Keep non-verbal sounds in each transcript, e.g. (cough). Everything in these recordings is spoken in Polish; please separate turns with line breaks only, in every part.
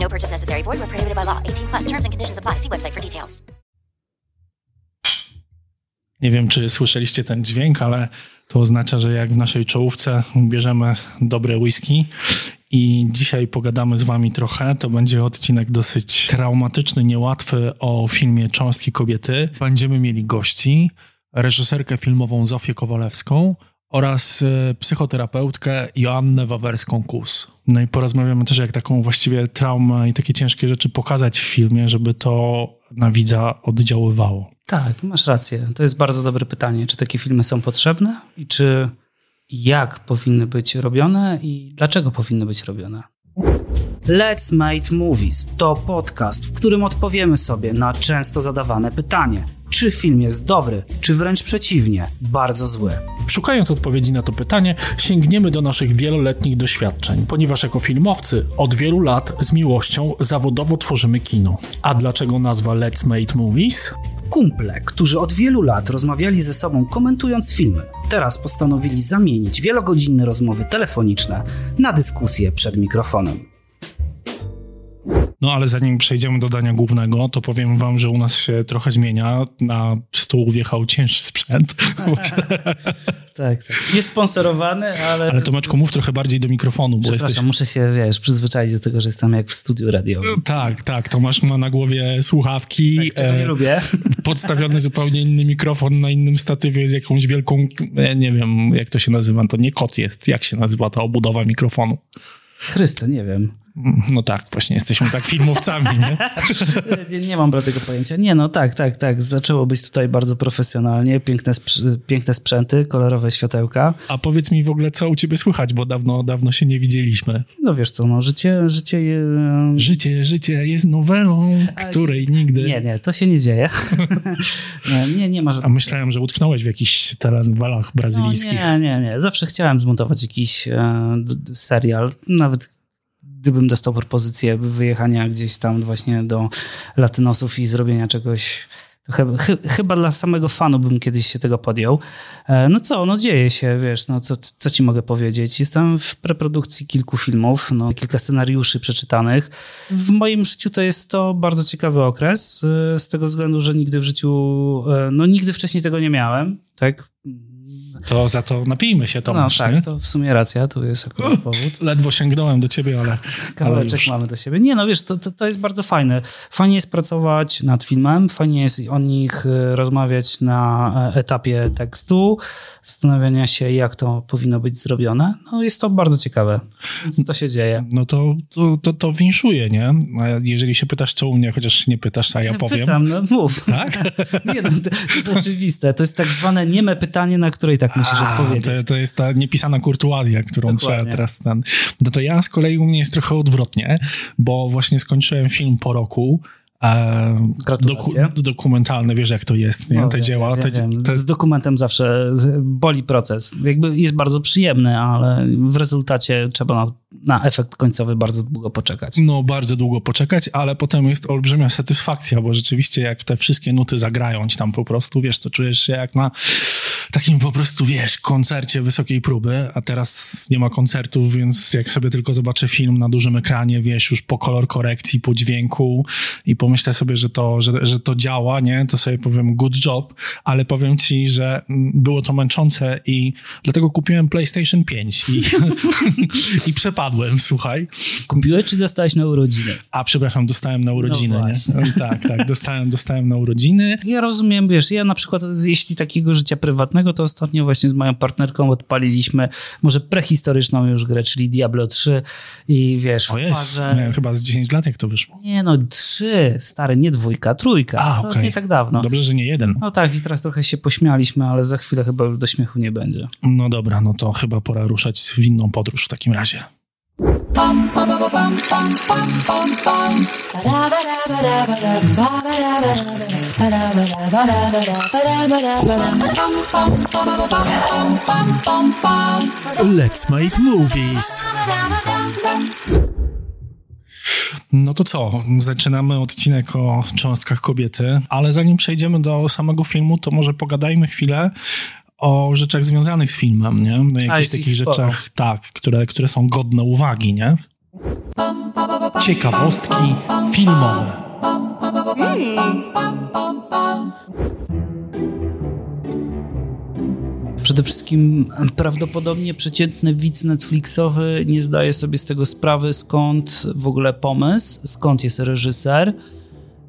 No purchase necessary. Void where prohibited by law. 18 plus. Terms and conditions apply. See website for details.
Nie wiem, czy słyszeliście ten dźwięk, ale to oznacza, że jak w naszej czołówce bierzemy dobre whisky i dzisiaj pogadamy z wami trochę. To będzie odcinek dosyć traumatyczny, niełatwy o filmie Cząstki Kobiety. Będziemy mieli gości, reżyserkę filmową Zofię Kowalewską oraz e, psychoterapeutkę Joannę Wawerską-Kus. No i porozmawiamy też, jak taką właściwie traumę i takie ciężkie rzeczy pokazać w filmie, żeby to na widza oddziaływało.
Tak, masz rację. To jest bardzo dobre pytanie. Czy takie filmy są potrzebne i czy jak powinny być robione i dlaczego powinny być robione? Let's Make Movies to podcast, w którym odpowiemy sobie na często zadawane pytanie: czy film jest dobry, czy wręcz przeciwnie, bardzo zły.
Szukając odpowiedzi na to pytanie, sięgniemy do naszych wieloletnich doświadczeń, ponieważ jako filmowcy od wielu lat z miłością zawodowo tworzymy kino. A dlaczego nazwa Let's Make Movies?
Kumple, którzy od wielu lat rozmawiali ze sobą komentując filmy, teraz postanowili zamienić wielogodzinne rozmowy telefoniczne na dyskusje przed mikrofonem.
No ale zanim przejdziemy do dania głównego, to powiem wam, że u nas się trochę zmienia. Na stół wjechał cięższy sprzęt. (laughs)
Tak, tak. Jest sponsorowany, ale...
Ale Tomeczku, mów trochę bardziej do mikrofonu, bo jesteś...
muszę się, wiesz, przyzwyczaić do tego, że jestem jak w studiu radiowym.
Tak, tak. Tomasz ma na głowie słuchawki.
Tak, czego nie
e,
lubię. (laughs)
podstawiony zupełnie inny mikrofon na innym statywie z jakąś wielką, e, nie wiem jak to się nazywa, to nie kot jest, jak się nazywa ta obudowa mikrofonu.
Chryste, nie wiem.
No tak, właśnie jesteśmy tak filmowcami, nie? (laughs)
Nie, nie mam tego pojęcia. Nie, no tak, tak, tak. Zaczęło być tutaj bardzo profesjonalnie. Piękne, piękne sprzęty, kolorowe światełka.
A powiedz mi w ogóle, co u ciebie słychać, bo dawno, dawno się nie widzieliśmy.
No wiesz co, no życie, życie... je-
Życie, życie jest nowelą, której nigdy...
Nie, nie, to się nie dzieje. (laughs) nie, nie, ma
A
żadnych...
myślałem, że utknąłeś w jakichś telenwalach
No,
brazylijskich.
nie, nie, nie. Zawsze chciałem zmontować jakiś e, serial. Nawet gdybym dostał propozycję wyjechania gdzieś tam właśnie do latynosów i zrobienia czegoś, chyba, chy, chyba dla samego fanu bym kiedyś się tego podjął. E, no co, no dzieje się, wiesz, no co, co ci mogę powiedzieć. Jestem w preprodukcji kilku filmów, no kilka scenariuszy przeczytanych. W moim życiu to jest to bardzo ciekawy okres, e, z tego względu, że nigdy w życiu, e, no nigdy wcześniej tego nie miałem, tak?
To za to napijmy się, Tomasz,
no
nie?
tak, to w sumie racja, tu jest akurat powód.
Ledwo sięgnąłem do ciebie, ale, ale
Kawałeczek
już.
mamy do siebie. Nie, no wiesz, to, to, to jest bardzo fajne. Fajnie jest pracować nad filmem, fajnie jest o nich y, rozmawiać na e, etapie tekstu, zastanawiania się, jak to powinno być zrobione. No jest to bardzo ciekawe, więc to się dzieje.
No to, to, to, to winszuję, nie? A jeżeli się pytasz, co u mnie, chociaż nie pytasz, a ja powiem.
Pytam, no mów.
Tak? (laughs)
Nie, no, to, jest oczywiste. To jest tak zwane nieme pytanie, na które i tak musisz
A,
odpowiedzieć.
to, to jest ta niepisana kurtuazja, którą
Dokładnie.
trzeba teraz ten... No to ja z kolei u mnie jest trochę odwrotnie, bo właśnie skończyłem film po roku. E,
Gratulacje.
dokumentalny, wiesz jak to jest, nie?
No,
te dzieła. te,
Z dokumentem zawsze boli proces. Jakby jest bardzo przyjemny, ale w rezultacie trzeba na, na efekt końcowy bardzo długo poczekać.
no bardzo długo poczekać, ale potem jest olbrzymia satysfakcja, bo rzeczywiście jak te wszystkie nuty zagrają ci tam po prostu, wiesz, to czujesz się jak na takim po prostu, wiesz, koncercie wysokiej próby, a teraz nie ma koncertów, więc jak sobie tylko zobaczę film na dużym ekranie, wiesz, już po kolor korekcji, po dźwięku i pomyślę sobie, że to, że, że to działa, nie, to sobie powiem good job, ale powiem ci, że mm, było to męczące i dlatego kupiłem PlayStation 5 i, (laughs) i przepadłem, słuchaj.
Kupiłeś czy dostałeś na urodziny?
A przepraszam, dostałem na urodziny.
No
nie? Tak, tak, dostałem, dostałem na urodziny.
Ja rozumiem, wiesz, ja na przykład jeśli takiego życia prywatnego, to ostatnio właśnie z moją partnerką odpaliliśmy może prehistoryczną już grę, czyli Diablo 3 i wiesz,
O jest,
parze...
miałem chyba z 10 lat, jak to wyszło.
Nie no, trzy, stary, nie dwójka, trójka.
A,
To
okej.
Nie tak dawno.
Dobrze, że nie jeden.
No tak, i teraz trochę się pośmialiśmy, ale za chwilę chyba już do śmiechu nie będzie.
No dobra, no to chyba pora ruszać w inną podróż w takim razie. Let's make movies. No to co? Zaczynamy odcinek o cząstkach kobiety, ale zanim przejdziemy do samego filmu, to może pogadajmy chwilę o rzeczach związanych z filmem, nie? No, jakichś takich rzeczach, tak, które, które są godne uwagi, nie? Ciekawostki filmowe.
Przede wszystkim prawdopodobnie przeciętny widz Netflixowy nie zdaje sobie z tego sprawy, skąd w ogóle pomysł, skąd jest reżyser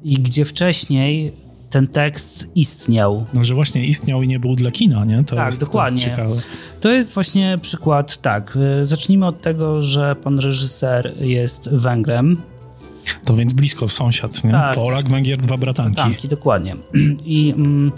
i gdzie wcześniej ten tekst istniał.
No, że właśnie istniał i nie był dla kina, nie? To
tak,
jest,
dokładnie.
To jest, ciekawe.
to jest właśnie przykład, tak. Zacznijmy od tego, że pan reżyser jest Węgrem.
To więc blisko sąsiad, nie? Tak, Polak, Węgier, dwa bratanki.
Bratanki, dokładnie. (clears throat) I... Mm,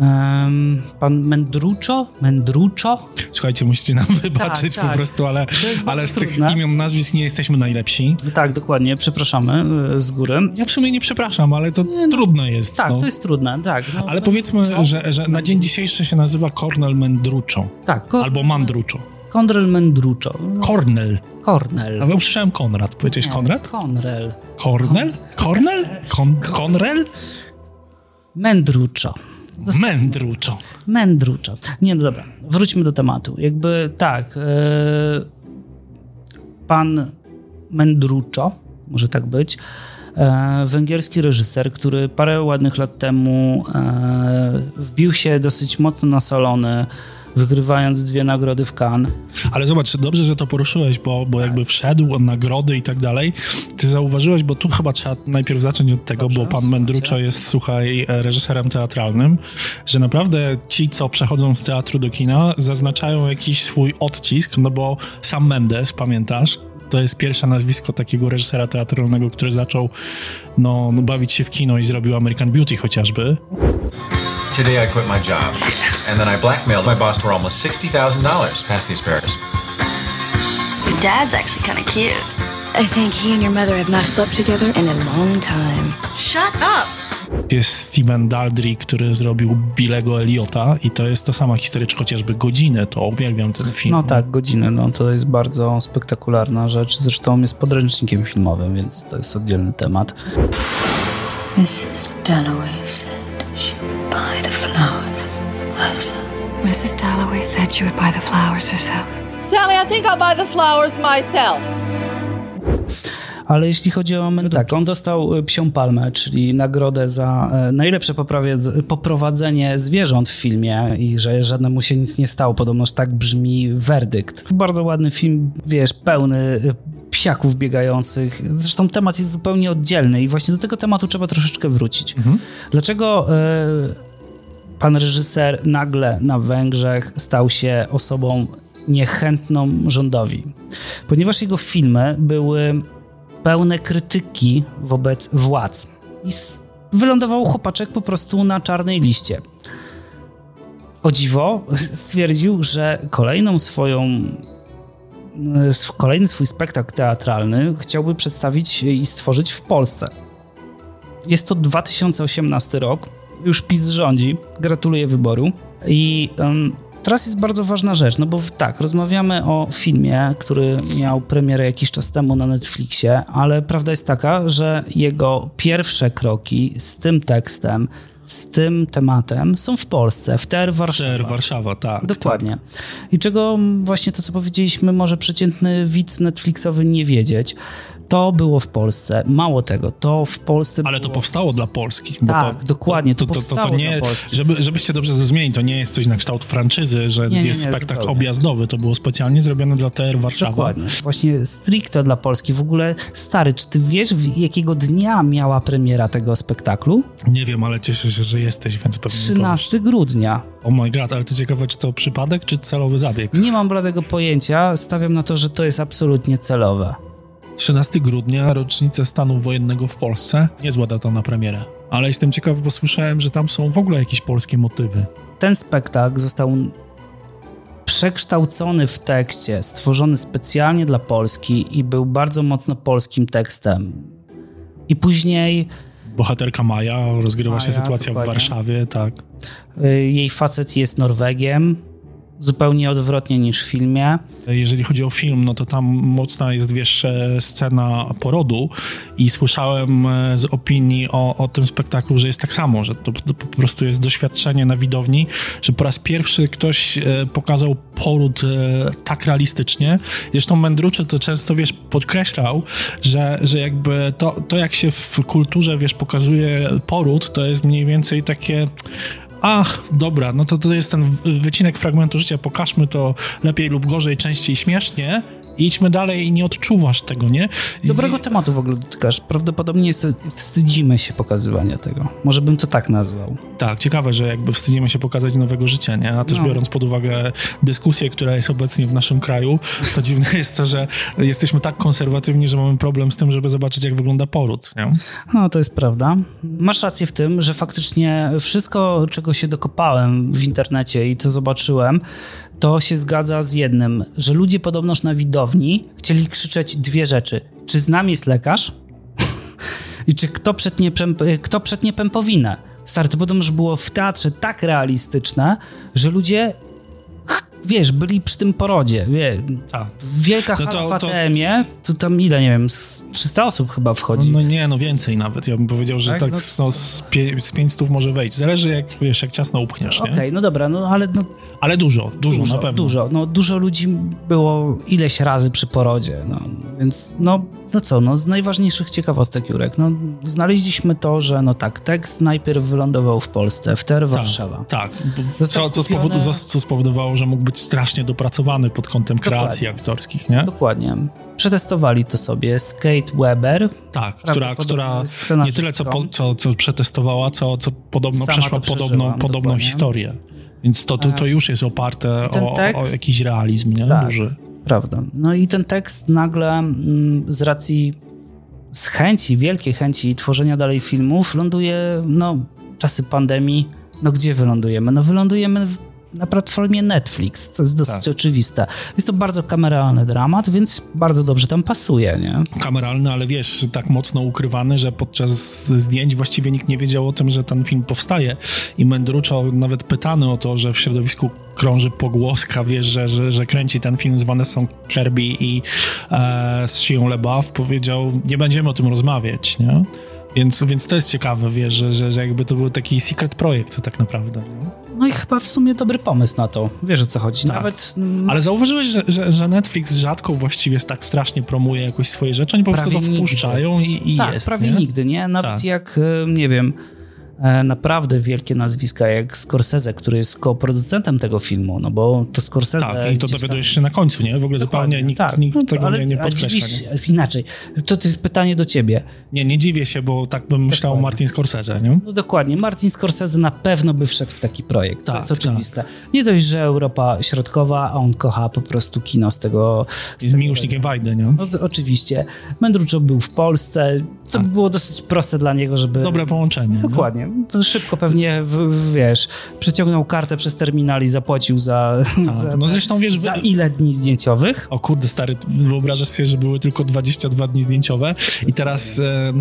Um, pan Mendruczo? Mendruczo?
Słuchajcie, musicie nam wybaczyć tak, po tak. prostu, ale, ale z tych imion, nazwisk nie jesteśmy najlepsi.
Tak, dokładnie, przepraszamy e, z góry.
Ja w sumie nie przepraszam, ale to nie, no, trudne jest.
Tak,
no.
to jest trudne, tak.
No, ale no, powiedzmy, że, że na dzień dzisiejszy się nazywa Cornel Mendruczo. Tak. Albo Mandruczo.
Kornel Mendruczo.
No. Kornel.
Kornel.
A ja usłyszałem Konrad. Powiedziałeś Konrad?
Konrel.
Kornel? Kornel? Kon Konrel?
Mendruczo.
Zosta Mędruczo.
Mędruczo. Nie, no dobra, wróćmy do tematu. Jakby tak, yy, pan Mędruczo, może tak być, e, węgierski reżyser, który parę ładnych lat temu e, wbił się dosyć mocno na solony wygrywając dwie nagrody w Cannes.
Ale zobacz, dobrze, że to poruszyłeś, bo, bo jakby wszedł, nagrody i tak dalej. Ty zauważyłeś, bo tu chyba trzeba najpierw zacząć od tego, dobrze, bo pan Mendruczo jest, słuchaj, reżyserem teatralnym, że naprawdę ci, co przechodzą z teatru do kina, zaznaczają jakiś swój odcisk, no bo sam Mendes, pamiętasz, to jest pierwsze nazwisko takiego reżysera teatralnego, który zaczął no, no, bawić się w kino i zrobił American Beauty chociażby. Today I quit my job, and then I blackmailed my boss for almost $60,000 past the asparagus. Your dad's actually kind of cute. I think he and your mother have not slept together in a long time. Shut up! Jest Steven Daldry, który zrobił Billego Eliota i to jest ta sama historia, czy chociażby godzinę, to uwielbiam ten film.
No tak, godzinę, no to jest bardzo spektakularna rzecz, zresztą jest podręcznikiem filmowym, więc to jest oddzielny temat. Mrs. Dalloway said she would buy the flowers herself. Mrs. Dalloway said she would buy the flowers herself. Sally, I think I'll buy the flowers myself. Ale jeśli chodzi o Menducci, tak, on dostał e, Psią Palmę, czyli nagrodę za e, najlepsze poprowadzenie zwierząt w filmie i że żadnemu się nic nie stało. Podobnoż tak brzmi werdykt. Bardzo ładny film, wiesz, pełny e, psiaków biegających. Zresztą temat jest zupełnie oddzielny i właśnie do tego tematu trzeba troszeczkę wrócić. Mhm. Dlaczego y, pan reżyser nagle na Węgrzech stał się osobą niechętną rządowi? Ponieważ jego filmy były pełne krytyki wobec władz. I wylądował chłopaczek po prostu na czarnej liście. O dziwo stwierdził, że kolejną swoją kolejny swój spektakl teatralny chciałby przedstawić i stworzyć w Polsce. Jest to 2018 rok, już PiS rządzi, gratuluję wyboru i um, Teraz jest bardzo ważna rzecz, no bo tak, rozmawiamy o filmie, który miał premierę jakiś czas temu na Netflixie, ale prawda jest taka, że jego pierwsze kroki z tym tekstem, z tym tematem są w Polsce, w TR Warszawa.
TR Warszawa, tak.
Dokładnie. Tak. I czego właśnie to, co powiedzieliśmy, może przeciętny widz Netflixowy nie wiedzieć, to było w Polsce. Mało tego, to w Polsce.
Ale
było...
to powstało dla Polski.
Tak,
to,
dokładnie. To, to, to, to, nie,
żeby, żebyście dobrze zrozumieli, to nie jest coś na kształt franczyzy, że nie, nie, jest spektakl zupełnie. objazdowy. To było specjalnie zrobione dla TR Warszawa.
Dokładnie. Właśnie stricte dla Polski. W ogóle, stary, czy ty wiesz, jakiego dnia miała premiera tego spektaklu?
Nie wiem, ale cieszę się, że jesteś, więc pewnie
13 powiesz. grudnia.
Oh my god, ale to ciekawe, czy to przypadek, czy celowy zabieg?
Nie mam bladego pojęcia. Stawiam na to, że to jest absolutnie celowe.
13 grudnia, rocznicę stanu wojennego w Polsce. Niezła data na premierę. Ale jestem ciekaw, bo słyszałem, że tam są w ogóle jakieś polskie motywy.
Ten spektakl został przekształcony w tekście, stworzony specjalnie dla Polski i był bardzo mocno polskim tekstem. I później
Bohaterka Maja, rozgrywa się
Maja,
sytuacja
dokładnie.
w Warszawie, tak.
y, jej facet jest Norwegiem, zupełnie odwrotnie niż w filmie.
Jeżeli chodzi o film, no to tam mocna jest, wiesz, e, scena porodu i słyszałem e, z opinii o, o tym spektaklu, że jest tak samo, że to, to po prostu jest doświadczenie na widowni, że po raz pierwszy ktoś e, pokazał poród tak realistycznie. Zresztą Mędruczy to często, wiesz, podkreślał, że, że jakby to, to, jak się w kulturze, wiesz, pokazuje poród, to jest mniej więcej takie ach, dobra, no to to jest ten wycinek fragmentu życia, pokażmy to lepiej lub gorzej, częściej śmiesznie i idźmy dalej i nie odczuwasz tego, nie? I-
Dobrego tematu w ogóle dotykasz. Prawdopodobnie jest, wstydzimy się pokazywania tego. Może bym to tak nazwał.
Tak, ciekawe, że jakby wstydzimy się pokazać nowego życia, nie? A też
No.
biorąc pod uwagę dyskusję, która jest obecnie w naszym kraju, to (laughs) dziwne jest to, że jesteśmy tak konserwatywni, że mamy problem z tym, żeby zobaczyć, jak wygląda poród, nie?
No, to jest prawda. Masz rację w tym, że faktycznie wszystko, czego się dokopałem w internecie i co zobaczyłem, to się zgadza z jednym, że ludzie podobnoż na chcieli krzyczeć dwie rzeczy. Czy z nami jest lekarz? (laughs) I czy kto przetnie, kto przetnie pępowinę? Stary, to podobnoż było w teatrze tak realistyczne, że ludzie, wiesz, byli przy tym porodzie. Wie,
Tak.
wielka
No to-
w
to-
ATM-ie, to tam ile, nie wiem, z 300 osób chyba wchodzi.
No nie, no więcej nawet. Ja bym powiedział, że
Tak?
tak,
No-
no, z, pie, z 500 może wejść. Zależy, jak, wiesz, jak ciasno upchniesz, nie?
Okej, no dobra, no ale no,
Ale dużo, dużo,
dużo,
na pewno.
dużo. No, dużo ludzi było ileś razy przy porodzie, no, więc no, no co, no z najważniejszych ciekawostek, Jurek, no znaleźliśmy to, że no tak, tekst najpierw wylądował w Polsce, w TR Warszawa.
Tak,
Został
co, co, spowodu, co- spowodowało, że mógł być strasznie dopracowany pod kątem kreacji
Dokładnie.
aktorskich, nie?
Dokładnie. Przetestowali to sobie Skate Weber,
Tak, która, która nie tyle co, co, co przetestowała, co, co podobno
Sama
przeszła podobną, podobną historię. Więc to, to, to już jest oparte o, o
tekst-
jakiś realizm, nie?
Tak.
Duży.
Prawda. No i ten tekst nagle mm, z racji, z chęci, wielkiej chęci tworzenia dalej filmów ląduje, no, czasy pandemii, no gdzie wylądujemy? No wylądujemy w, na platformie Netflix, to jest dosyć
Tak.
oczywiste. Jest to bardzo kameralny dramat, więc bardzo dobrze tam pasuje, nie?
Kameralny, ale wiesz, tak mocno ukrywany, że podczas zdjęć właściwie nikt nie wiedział o tym, że ten film powstaje. I Mędruczo nawet pytany o to, że w środowisku krąży pogłoska, wiesz, że, że, że kręci ten film z Vanessą Kirby i e, z Shia LaBeouf, powiedział, nie będziemy o tym rozmawiać, nie? Więc, więc to jest ciekawe, wiesz, że, że, że jakby to był taki secret projekt tak naprawdę. Nie?
No i chyba w sumie dobry pomysł na to. Wiesz o co chodzi.
Tak.
Nawet mm,
Ale zauważyłeś, że, że, że Netflix rzadko właściwie tak strasznie promuje jakoś swoje rzeczy, oni po prostu to
Prawie nigdy.
wpuszczają i, i
tak,
jest,
prawie
nie?
nigdy, nie? Nawet
Tak.
jak, e, nie wiem, naprawdę wielkie nazwiska jak Scorsese, który jest koproducentem tego filmu, no bo to Scorsese...
Tak, i to
gdzieś tam-
dowiadujesz się na końcu, nie? W ogóle zupełnie nikt,
tak.
nikt
No,
tego
ale,
nie, nie podkreśla. Nie?
inaczej. To, to jest pytanie do ciebie.
Nie, nie dziwię się, bo tak bym myślał o
Dokładnie.
Martin Scorsese, nie?
No dokładnie, Martin Scorsese na pewno by wszedł w taki projekt. to
Tak,
jest oczywiste. Nie dość, że Europa Środkowa, a on kocha po prostu kino z tego... Z
z miłośnikiem Wajdy, nie?
No to oczywiście. Mędruczo był w Polsce. To
Tak.
było dosyć proste dla niego, żeby...
Dobre połączenie. nie?
Dokładnie. To szybko pewnie, w, wiesz, przeciągnął kartę przez terminal i zapłacił za, za,
No zresztą wiesz,
za ile dni zdjęciowych.
O kurde, stary, wyobrażasz sobie, że były tylko 22 dni zdjęciowe i teraz e,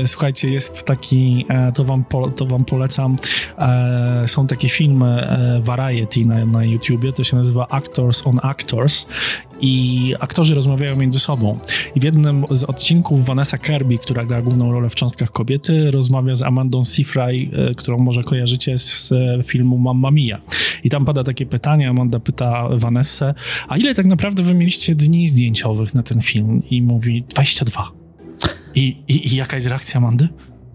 e, słuchajcie, jest taki, e, to, wam po, to wam polecam, e, są takie filmy e, Variety na, na YouTubie, to się nazywa Actors on Actors i aktorzy rozmawiają między sobą. I w jednym z odcinków Vanessa Kirby, która gra główną rolę w Cząstkach Kobiety, rozmawia z Amandą Seyfried, e, którą może kojarzycie z filmu Mamma Mia. I tam pada takie pytanie, Amanda pyta Vanessę, a ile tak naprawdę wy mieliście dni zdjęciowych na ten film? I mówi 22. I, i, i jaka jest reakcja Amandy?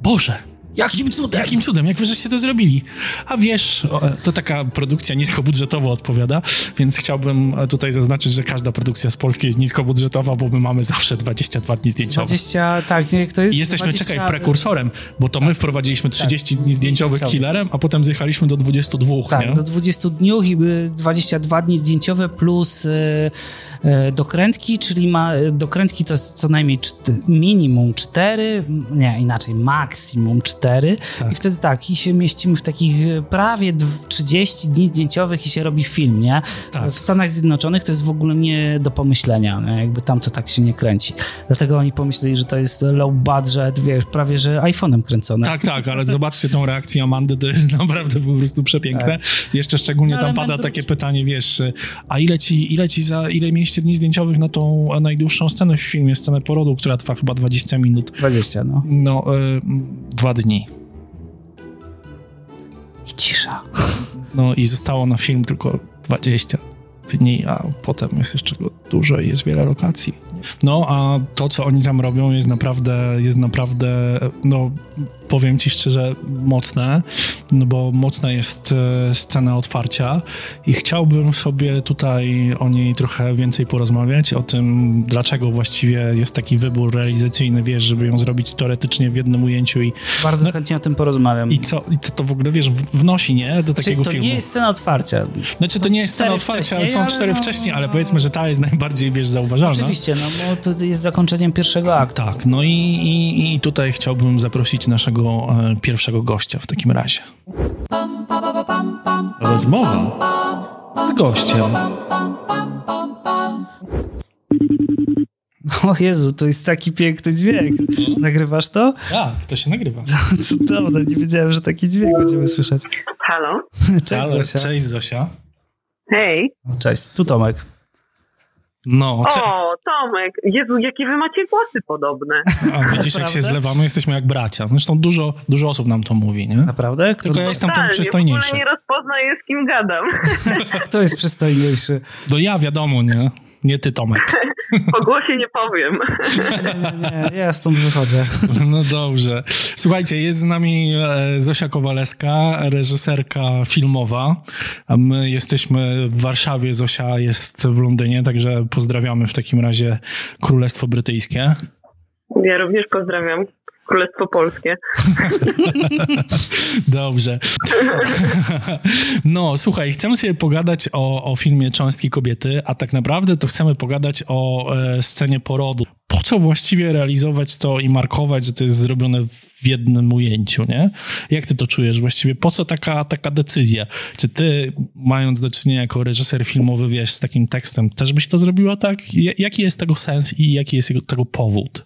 Boże! Jakim cudem? Jakim cudem? Jak wy żeście to zrobili? A wiesz, to taka produkcja niskobudżetowa odpowiada, więc chciałbym tutaj zaznaczyć, że każda produkcja z Polski jest niskobudżetowa, bo my mamy zawsze 22 dni zdjęciowe.
20, tak, nie, to jest
I jesteśmy,
20,
czekaj, prekursorem, bo to my wprowadziliśmy 30 dni zdjęciowych killerem, a potem zjechaliśmy do 22,
Tak,
nie?
do 20 dni i y, 22 dni zdjęciowe plus y, y, dokrętki, czyli ma, dokrętki to jest co najmniej czty, minimum 4, nie, inaczej, maksimum 4 4 tak. i wtedy tak, i się mieścimy w takich e, prawie 30 dni zdjęciowych i się robi film, nie? Tak. W Stanach Zjednoczonych to jest w ogóle nie do pomyślenia, nie? jakby tam to tak się nie kręci. Dlatego oni pomyśleli, że to jest low budget, wiesz, prawie że iPhone'em kręcone.
Tak, tak, ale (laughs) zobaczcie tą reakcję Amandy, to jest naprawdę po prostu przepiękne. Tak. Jeszcze szczególnie no, tam pada takie pytanie, wiesz, a ile ci, ile ci za, ile mieliście dni zdjęciowych na tą najdłuższą scenę w filmie, scenę porodu, która trwa chyba 20 minut.
20, no.
No, y, dwa dni.
I cisza.
No i zostało na film tylko 20 dni, a potem jest jeszcze dużo i jest wiele lokacji. No, a to, co oni tam robią, jest naprawdę, jest naprawdę, no, powiem ci szczerze, mocne, no bo mocna jest e, scena otwarcia i chciałbym sobie tutaj o niej trochę więcej porozmawiać, o tym, dlaczego właściwie jest taki wybór realizacyjny, wiesz, żeby ją zrobić teoretycznie w jednym ujęciu i...
Bardzo no, chętnie o tym porozmawiam.
I co, i co to w ogóle, wiesz, wnosi, nie, do znaczy, takiego
to
filmu.
to nie jest scena otwarcia.
Znaczy, to nie jest scena otwarcia, ale są cztery no, wcześniej, ale powiedzmy, że ta jest najbardziej, wiesz, zauważalna.
Oczywiście, no bo to jest zakończeniem pierwszego aktu.
Tak, no i, i, i tutaj chciałbym zaprosić naszego e, pierwszego gościa w takim razie. Rozmowa z gościem.
O Jezu, to jest taki piękny dźwięk. Nagrywasz to?
Tak, to się nagrywa.
Cudowne, nie wiedziałem, że taki dźwięk będziemy słyszeć.
Halo? (laughs)
Cześć Halo, Zosia.
Cześć Zosia.
Hej.
Cześć, tu Tomek.
No,
o, Tomek, Jezu, jakie wy macie głosy podobne. (laughs)
A widzisz, jak się zlewamy, jesteśmy jak bracia. Zresztą dużo, dużo osób nam to mówi, nie?
Naprawdę?
Kto... Tylko ja jestem ten przystojniejszy.
W ogóle nie rozpoznaję, z kim gadam. (laughs)
Kto jest przystojniejszy?
No ja, wiadomo, nie? Nie ty, Tomek. (laughs)
Po głosie nie powiem.
Nie, nie, nie, ja stąd wychodzę. (laughs)
No dobrze. Słuchajcie, jest z nami e, Zosia Kowaleska, reżyserka filmowa. My jesteśmy w Warszawie, Zosia jest w Londynie, także pozdrawiamy w takim razie Królestwo Brytyjskie.
Ja również pozdrawiam. Królestwo Polskie. (laughs)
Dobrze. No, słuchaj, chcemy sobie pogadać o, o filmie Cząstki Kobiety, a tak naprawdę to chcemy pogadać o e, scenie porodu. Po co właściwie realizować to i markować, że to jest zrobione w jednym ujęciu, nie? Jak ty to czujesz właściwie? Po co taka, taka decyzja? Czy ty, mając do czynienia jako reżyser filmowy, wiesz, z takim tekstem, też byś to zrobiła tak? Jaki jest tego sens i jaki jest tego powód?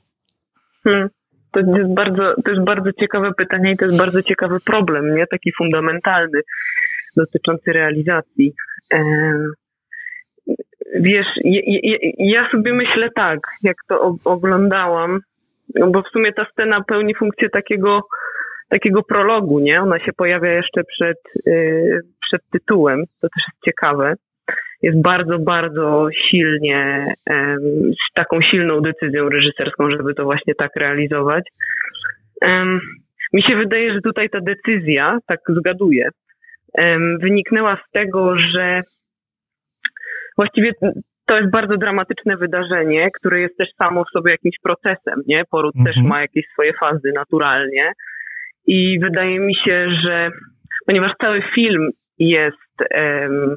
Hmm. To jest bardzo, to jest bardzo ciekawe pytanie i to jest bardzo ciekawy problem, nie? Taki fundamentalny dotyczący realizacji. Wiesz, ja, sobie myślę tak, jak to oglądałam, no bo w sumie ta scena pełni funkcję takiego, takiego prologu, nie? Ona się pojawia jeszcze przed, y, przed tytułem, to też jest ciekawe jest bardzo, bardzo silnie, z taką silną decyzją reżyserską, żeby to właśnie tak realizować. Mi się wydaje, że tutaj ta decyzja, tak zgaduję, wyniknęła z tego, że właściwie to jest bardzo dramatyczne wydarzenie, które jest też samo w sobie jakimś procesem, nie? Poród mhm. też ma jakieś swoje fazy naturalnie. I wydaje mi się, że ponieważ cały film jest um,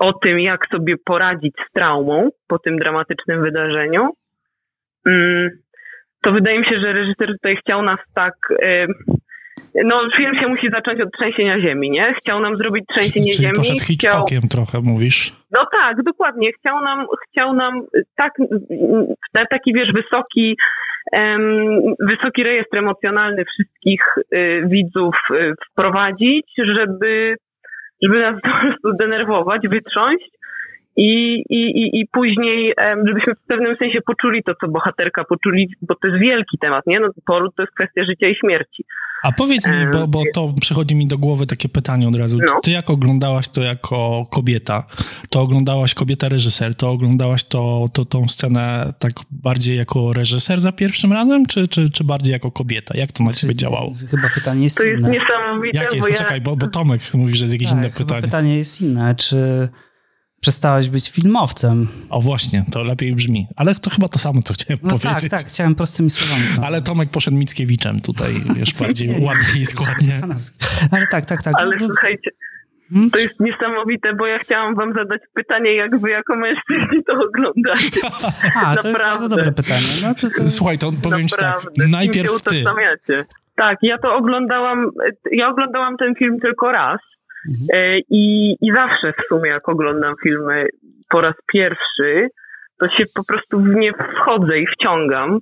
o tym, jak sobie poradzić z traumą po tym dramatycznym wydarzeniu, mm, to wydaje mi się, że reżyser tutaj chciał nas tak. No, film się musi zacząć od trzęsienia ziemi, nie? Chciał nam zrobić trzęsienie
Czyli
ziemi.
Poszedł Hitchcockiem chciał... trochę, mówisz?
No tak, dokładnie. Chciał nam, chciał nam tak, taki wiesz, wysoki, wysoki rejestr emocjonalny wszystkich y, widzów y, wprowadzić, żeby żeby nas po prostu denerwować, wytrząść i, i, i później, żebyśmy w pewnym sensie poczuli to, co bohaterka poczuli, bo to jest wielki temat, nie? No, poród to jest kwestia życia i śmierci.
A powiedz mi, bo, bo to przychodzi mi do głowy takie pytanie od razu. No. Ty jak oglądałaś to jako kobieta, to oglądałaś kobieta reżyser, to oglądałaś to, to, tą scenę tak bardziej jako reżyser za pierwszym razem, czy, czy, czy bardziej jako kobieta? Jak to na ciebie działało?
Chyba pytanie jest
to
inne.
To jest niesamowite.
Jakie jest? Poczekaj, bo, bo Tomek mówi, że jest jakieś tak, inne pytanie.
pytanie jest inne. Czy przestałaś być filmowcem.
O właśnie, to lepiej brzmi. Ale to chyba to samo, co chciałem
no
powiedzieć.
Tak, tak, chciałem prostymi słowami. To.
Ale Tomek poszedł Mickiewiczem tutaj, wiesz, (laughs) bardziej ładnie i składnie.
Ale tak, tak, tak.
Ale no, słuchajcie, hmm? to jest niesamowite, bo ja chciałam wam zadać pytanie, jak wy jako mężczyźni to oglądacie. (laughs)
A, to jest bardzo dobre pytanie. No,
to... Słuchaj, to powiem ci tak, najpierw ty.
Tak, ja to oglądałam, ja oglądałam ten film tylko raz mhm. i, i zawsze w sumie jak oglądam filmy po raz pierwszy, to się po prostu w nie wchodzę i wciągam.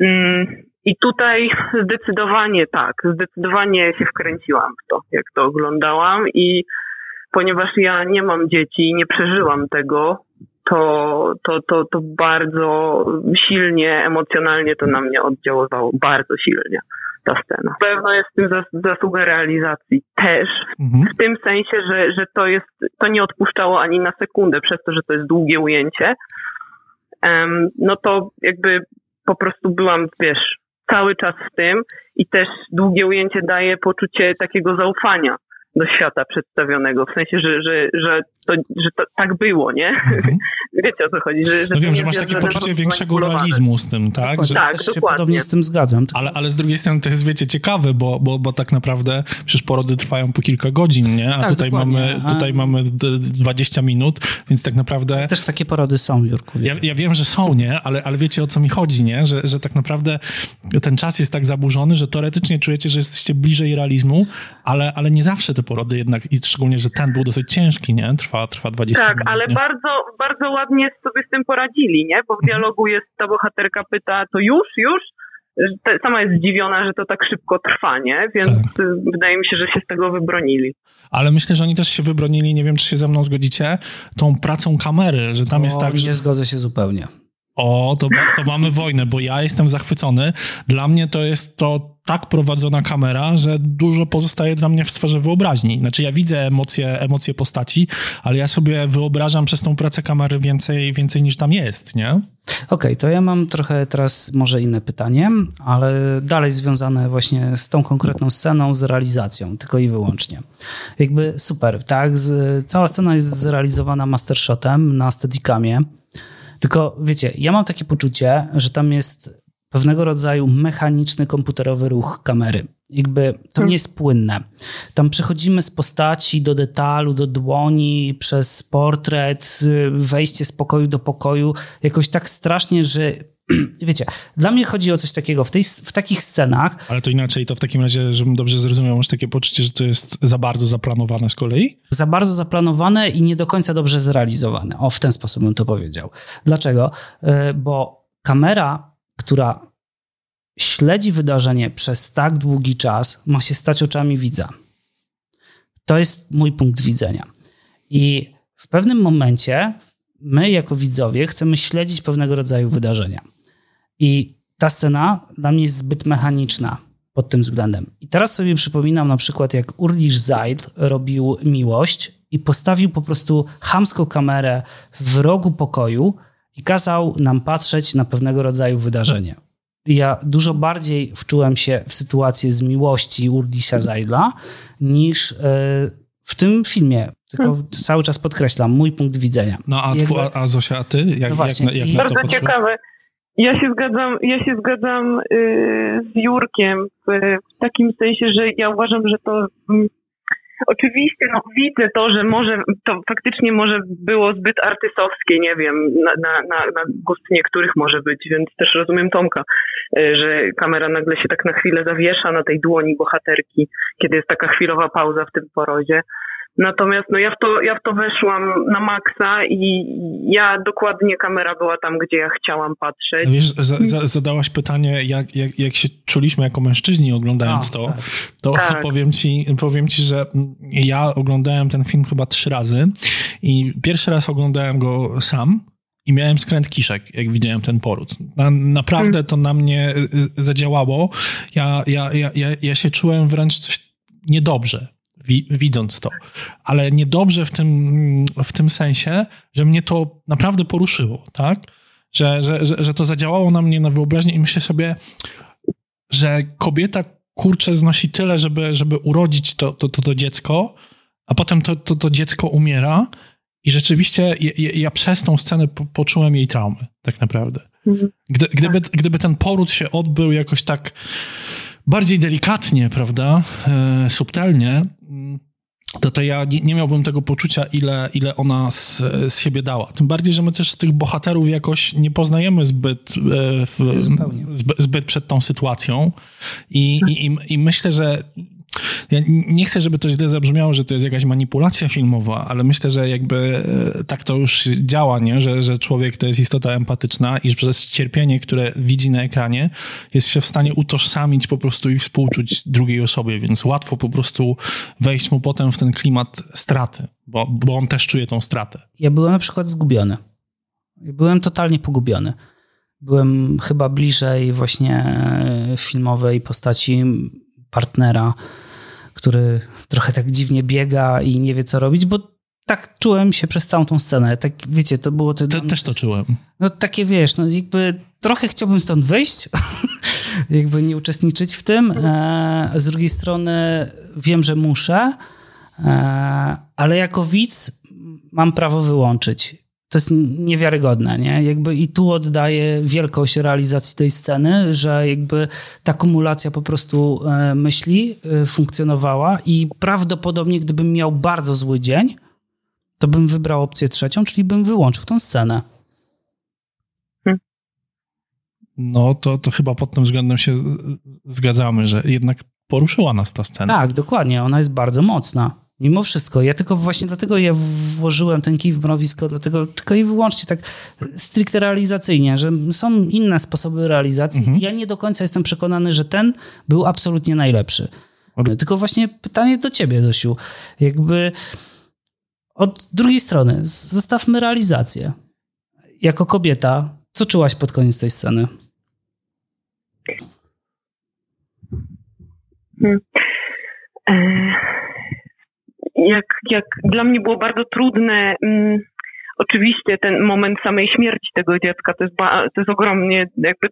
Mm, I tutaj zdecydowanie tak, zdecydowanie się wkręciłam w to, jak to oglądałam i ponieważ ja nie mam dzieci i nie przeżyłam tego, to, to, to, to bardzo silnie, emocjonalnie to na mnie oddziaływało, bardzo silnie ta scena. Pewno jest w tym zasługa realizacji też, mhm. w tym sensie, że, że to jest, to nie odpuszczało ani na sekundę, przez to, że to jest długie ujęcie, um, no to jakby po prostu byłam, wiesz, cały czas w tym i też długie ujęcie daje poczucie takiego zaufania do świata przedstawionego, w sensie, że, że, że, to, że to tak było, nie? Mhm. (laughs) Wiecie o co chodzi? Że, że
no wiem, że masz takie poczucie większego realizmu z tym, tak? Że...
Tak, też się podobnie z tym zgadzam.
Ale, ale z drugiej strony to jest, wiecie, ciekawe, bo, bo, bo tak naprawdę przecież porody trwają po kilka godzin, nie? A tak, tutaj, mamy, tutaj mamy 20 minut, więc tak naprawdę...
Też takie porody są, Jurku.
Ja, ja wiem, że są, nie? Ale, ale wiecie o co mi chodzi, nie? Że, że tak naprawdę ten czas jest tak zaburzony, że teoretycznie czujecie, że jesteście bliżej realizmu, ale, ale nie zawsze to te porody jednak, i szczególnie, że ten był dosyć ciężki, nie? Trwa, trwa 20
tak,
minut.
Tak, ale bardzo, bardzo ładnie sobie z tym poradzili, nie? Bo w mhm. dialogu jest ta bohaterka pyta, to już, już? Sama jest zdziwiona, że to tak szybko trwa, nie? Więc tak. wydaje mi się, że się z tego wybronili.
Ale myślę, że oni też się wybronili, nie wiem, czy się ze mną zgodzicie, tą pracą kamery, że tam o, jest tak, że...
Nie zgodzę się zupełnie.
O, to, to mamy wojnę, bo ja jestem zachwycony. Dla mnie to jest to tak prowadzona kamera, że dużo pozostaje dla mnie w sferze wyobraźni. Znaczy ja widzę emocje, emocje postaci, ale ja sobie wyobrażam przez tą pracę kamery więcej, więcej niż tam jest, nie? Okej,
okay, to ja mam trochę teraz może inne pytanie, ale dalej związane właśnie z tą konkretną sceną, z realizacją, tylko i wyłącznie. Jakby super, tak? Z, cała scena jest zrealizowana mastershotem na steadicamie, tylko wiecie, ja mam takie poczucie, że tam jest pewnego rodzaju mechaniczny, komputerowy ruch kamery. Jakby to nie jest płynne. Tam przechodzimy z postaci do detalu, do dłoni, przez portret, wejście z pokoju do pokoju, jakoś tak strasznie, że (clears throat) wiecie, dla mnie chodzi o coś takiego w, tej, w takich scenach.
Ale to inaczej, to w takim razie, żebym dobrze zrozumiał, masz takie poczucie, że to jest za bardzo zaplanowane z kolei?
Za bardzo zaplanowane i nie do końca dobrze zrealizowane. O, w ten sposób bym to powiedział. Dlaczego? E, bo kamera, która śledzi wydarzenie przez tak długi czas, ma się stać oczami widza. To jest mój punkt widzenia. I w pewnym momencie my, jako widzowie, chcemy śledzić pewnego rodzaju wydarzenia. I ta scena dla mnie jest zbyt mechaniczna pod tym względem. I teraz sobie przypominam na przykład, jak Urlisz Zaid robił Miłość i postawił po prostu chamską kamerę w rogu pokoju i kazał nam patrzeć na pewnego rodzaju wydarzenie. Ja dużo bardziej wczułem się w sytuację z miłości Urdisha Zaidla niż e, w tym filmie. Tylko hmm. cały czas podkreślam mój punkt widzenia.
No a, Jakby... a Zosia, a ty? Jak, no właśnie. Jak, jak
na Bardzo ciekawe. Ja się zgadzam, ja się zgadzam yy, z Jurkiem w, w, takim sensie, że ja uważam, że to yy, oczywiście no, widzę to, że może to faktycznie może było zbyt artystowskie, nie wiem, na, na, na, na gust niektórych może być, więc też rozumiem Tomka, yy, że kamera nagle się tak na chwilę zawiesza na tej dłoni bohaterki, kiedy jest taka chwilowa pauza w tym porodzie. Natomiast no ja w to, ja w to weszłam na maksa i ja dokładnie kamera była tam, gdzie ja chciałam patrzeć.
Wiesz, za, za, zadałaś pytanie, jak, jak, jak się czuliśmy jako mężczyźni oglądając to, tak. to tak. (laughs) Powiem, ci, powiem ci, że ja oglądałem ten film chyba trzy razy i pierwszy raz oglądałem go sam, i miałem skręt kiszek, jak widziałem ten poród. Na, naprawdę to na mnie y, y, zadziałało. Ja, ja, ja, ja, ja się czułem wręcz coś niedobrze wi widząc to. Ale niedobrze w tym, w tym sensie, że mnie to naprawdę poruszyło, tak? Że, że, że, że to zadziałało na mnie na wyobraźnię i myślę sobie, że kobieta kurczę znosi tyle, żeby, żeby urodzić to, to, to, to dziecko, a potem to, to, to dziecko umiera i rzeczywiście ja, ja przez tą scenę po, poczułem jej traumy, tak naprawdę. Mhm. Gdy, gdyby, gdyby ten poród się odbył jakoś tak bardziej delikatnie, prawda, e, subtelnie, to, to ja nie, miałbym tego poczucia, ile, ile ona z, z siebie dała. Tym bardziej, że my też tych bohaterów jakoś nie poznajemy zbyt, e, w, zbyt, zbyt, przed tą sytuacją. I, i, i myślę, że ja nie chcę, żeby to źle zabrzmiało, że to jest jakaś manipulacja filmowa, ale myślę, że jakby e, tak to już działa, nie? Że, że człowiek to jest istota empatyczna i że przez cierpienie, które widzi na ekranie, jest się w stanie utożsamić po prostu i współczuć drugiej osobie, więc łatwo po prostu wejść mu potem w ten klimat straty, bo, bo on też czuje tą stratę.
Ja byłem na przykład zgubiony. Byłem totalnie pogubiony. Byłem chyba bliżej właśnie filmowej postaci partnera, który trochę tak dziwnie biega i nie wie, co robić, bo tak czułem się przez całą tą scenę. Tak, wiecie, to było...
Te, też to czułem.
No takie, wiesz, no jakby trochę chciałbym stąd wyjść, (laughs) jakby nie uczestniczyć w tym. E, z drugiej strony wiem, że muszę, e, ale jako widz mam prawo wyłączyć to jest niewiarygodne, nie? Jakby i tu oddaję wielkość realizacji tej sceny, że jakby ta kumulacja po prostu e, myśli e, funkcjonowała i prawdopodobnie gdybym miał bardzo zły dzień, to bym wybrał opcję trzecią, czyli bym wyłączył tą scenę.
Hmm. No to, to chyba pod tym względem się zgadzamy, że jednak poruszyła nas ta scena.
Tak, dokładnie. Ona jest bardzo mocna. Mimo wszystko. Ja tylko właśnie dlatego ja włożyłem ten kij w mrowisko, dlatego tylko i wyłącznie tak stricte realizacyjnie, że są inne sposoby realizacji. Mhm. Ja nie do końca jestem przekonany, że ten był absolutnie najlepszy. Tylko właśnie pytanie do ciebie, Zosiu. Jakby od drugiej strony, zostawmy realizację. Jako kobieta, co czułaś pod koniec tej sceny?
Hmm. E jak, jak dla mnie było bardzo trudne. Mm, oczywiście ten moment samej śmierci tego dziecka to jest, ba, to jest ogromnie jakby,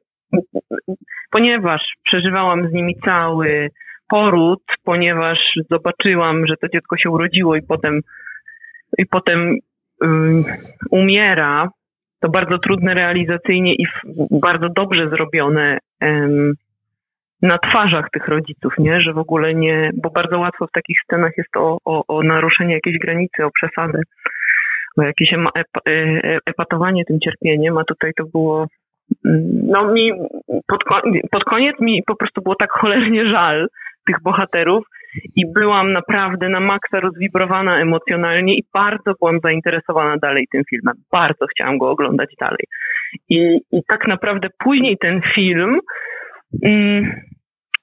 ponieważ przeżywałam z nimi cały poród, ponieważ zobaczyłam, że to dziecko się urodziło i potem, i potem um, umiera, to bardzo trudne realizacyjnie i bardzo dobrze zrobione na twarzach tych rodziców, nie? Że w ogóle nie, bo bardzo łatwo w takich scenach jest o, o, o naruszenie jakiejś granicy, o przesadę, o jakieś ep, e, epatowanie tym cierpieniem, a tutaj to było, mm, no mi pod, pod koniec mi po prostu było tak cholernie żal tych bohaterów i byłam naprawdę na maksa rozwibrowana emocjonalnie i bardzo byłam zainteresowana dalej tym filmem. Bardzo chciałam go oglądać dalej. I, i tak naprawdę później ten film Mm,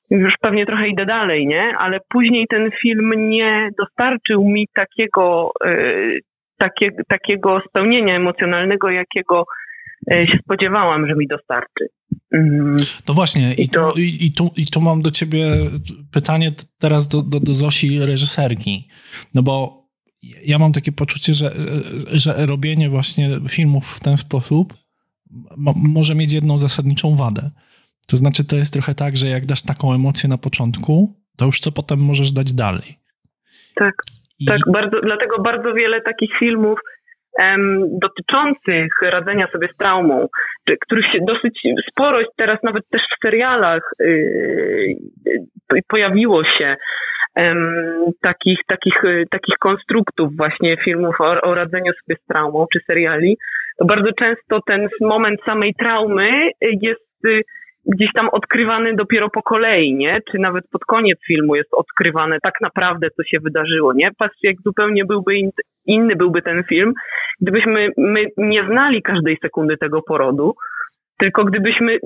już pewnie trochę idę dalej, nie? Ale później ten film nie dostarczył mi takiego, y, takie, takiego spełnienia emocjonalnego, jakiego y, się spodziewałam, że mi dostarczy.
Mm. To właśnie, i, to... tu, i, tu, i tu mam do ciebie pytanie teraz do, do, do Zosi reżyserki. No bo ja mam takie poczucie, że, że robienie właśnie filmów w ten sposób może mieć jedną zasadniczą wadę. To znaczy, to jest trochę tak, że jak dasz taką emocję na początku, to już co potem możesz dać dalej.
Tak, I... tak, bardzo, dlatego bardzo wiele takich filmów em, dotyczących radzenia sobie z traumą, których się dosyć sporo teraz nawet też w serialach yy, pojawiło się takich, takich, takich konstruktów właśnie filmów o, o radzeniu sobie z traumą czy seriali, to bardzo często ten moment samej traumy jest gdzieś tam odkrywany dopiero po kolei, nie? Czy nawet pod koniec filmu jest odkrywane tak naprawdę, co się wydarzyło, nie? Patrzcie, jak zupełnie byłby in, inny byłby ten film, gdybyśmy my nie znali każdej sekundy tego porodu, tylko gdybyśmy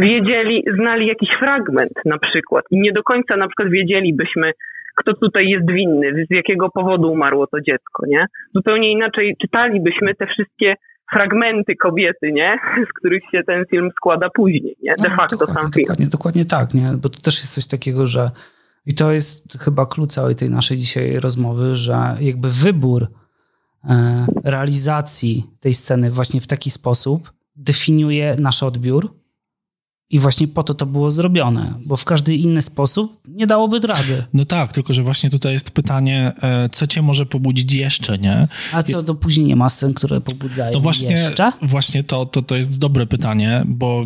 wiedzieli, znali jakiś fragment na przykład i nie do końca na przykład wiedzielibyśmy, kto tutaj jest winny, z jakiego powodu umarło to dziecko, nie? Zupełnie inaczej czytalibyśmy te wszystkie fragmenty kobiety, nie? (laughs) Z których się ten film składa później, nie? De facto
dokładnie,
sam film.
Dokładnie, dokładnie tak, nie? Bo to też jest coś takiego, że i to jest chyba klucz całej tej naszej dzisiaj rozmowy, że jakby wybór e, realizacji tej sceny właśnie w taki sposób definiuje nasz odbiór i właśnie po to to było zrobione, bo w każdy inny sposób nie dałoby rady.
No tak, tylko że właśnie tutaj jest pytanie, e, co cię może pobudzić jeszcze, nie?
A co, to później nie ma scen, które pobudzają no
właśnie,
jeszcze?
Właśnie to, to, to jest dobre pytanie, bo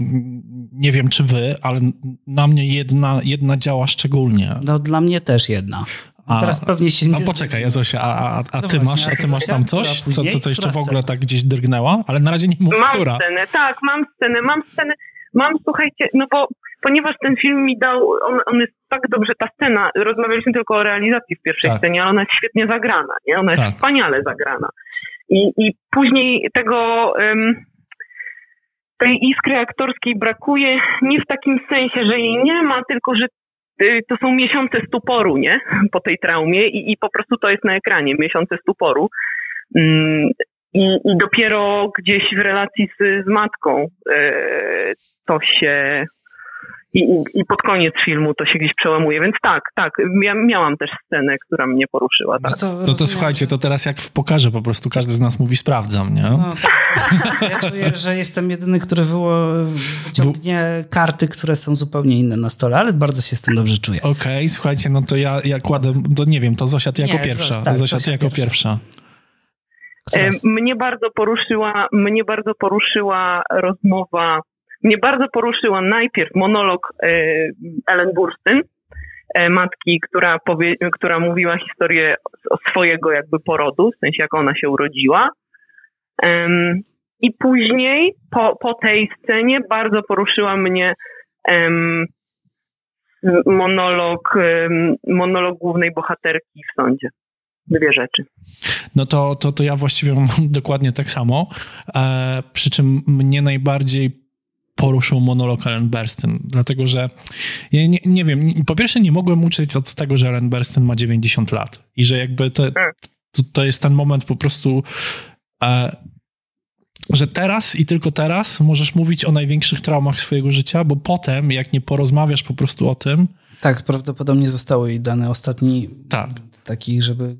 nie wiem czy wy, ale na mnie jedna, jedna działa szczególnie.
No dla mnie też jedna. A, teraz pewnie się nie
A poczekaj, Zosia, a, a, a no ty, właśnie, masz, a ty masz tam coś, co, co, co jeszcze w ogóle tak gdzieś drgnęła? Ale na razie nie mów,
mam
która.
Mam scenę, tak, mam scenę, mam scenę. Mam, słuchajcie, no bo ponieważ ten film mi dał, on, on jest tak dobrze, ta scena, rozmawialiśmy tylko o realizacji w pierwszej tak. scenie, ale ona jest świetnie zagrana, nie? Ona jest tak. wspaniale zagrana. I, i później tego... Um, tej iskry aktorskiej brakuje nie w takim sensie, że jej nie ma, tylko że y, to są miesiące stuporu, nie? Po tej traumie i, i po prostu to jest na ekranie, miesiące stuporu. I, I dopiero gdzieś w relacji z, z matką e, to się i, i, pod koniec filmu to się gdzieś przełamuje, więc tak, tak, ja miałam też scenę, która mnie poruszyła. Tak.
No to, no to słuchajcie, to teraz jak w pokarze po prostu każdy z nas mówi sprawdzam, nie? No,
tak. Ja czuję, że jestem jedyny, który wyciągnie karty, które są zupełnie inne na stole, ale bardzo się z tym dobrze czuję.
Okej, okay, słuchajcie, no to ja, ja kładę, to nie wiem, to Zosia, ty jako nie, pierwsza. Zos, tak, Zosia, ty jako pierwsza.
pierwsza. Mnie bardzo poruszyła, mnie bardzo poruszyła rozmowa mnie bardzo poruszyła najpierw monolog Ellen Burstyn, e, matki, która, powie, która mówiła historię swojego jakby porodu, w sensie jak ona się urodziła. I później po, po tej scenie bardzo poruszyła mnie monolog, monolog głównej bohaterki w sądzie. Dwie rzeczy.
No to, to, to ja właściwie mam (laughs) dokładnie tak samo. E, przy czym mnie najbardziej poruszył monolog Ellen Burstyn, dlatego że ja nie, nie wiem, po pierwsze nie mogłem uczyć od tego, że Ellen Burstyn ma 90 lat i że jakby to, tak. to, to jest ten moment po prostu, e, że teraz i tylko teraz możesz mówić o największych traumach swojego życia, bo potem, jak nie porozmawiasz po prostu o tym,
tak, prawdopodobnie zostały jej dane ostatni tak. taki, żeby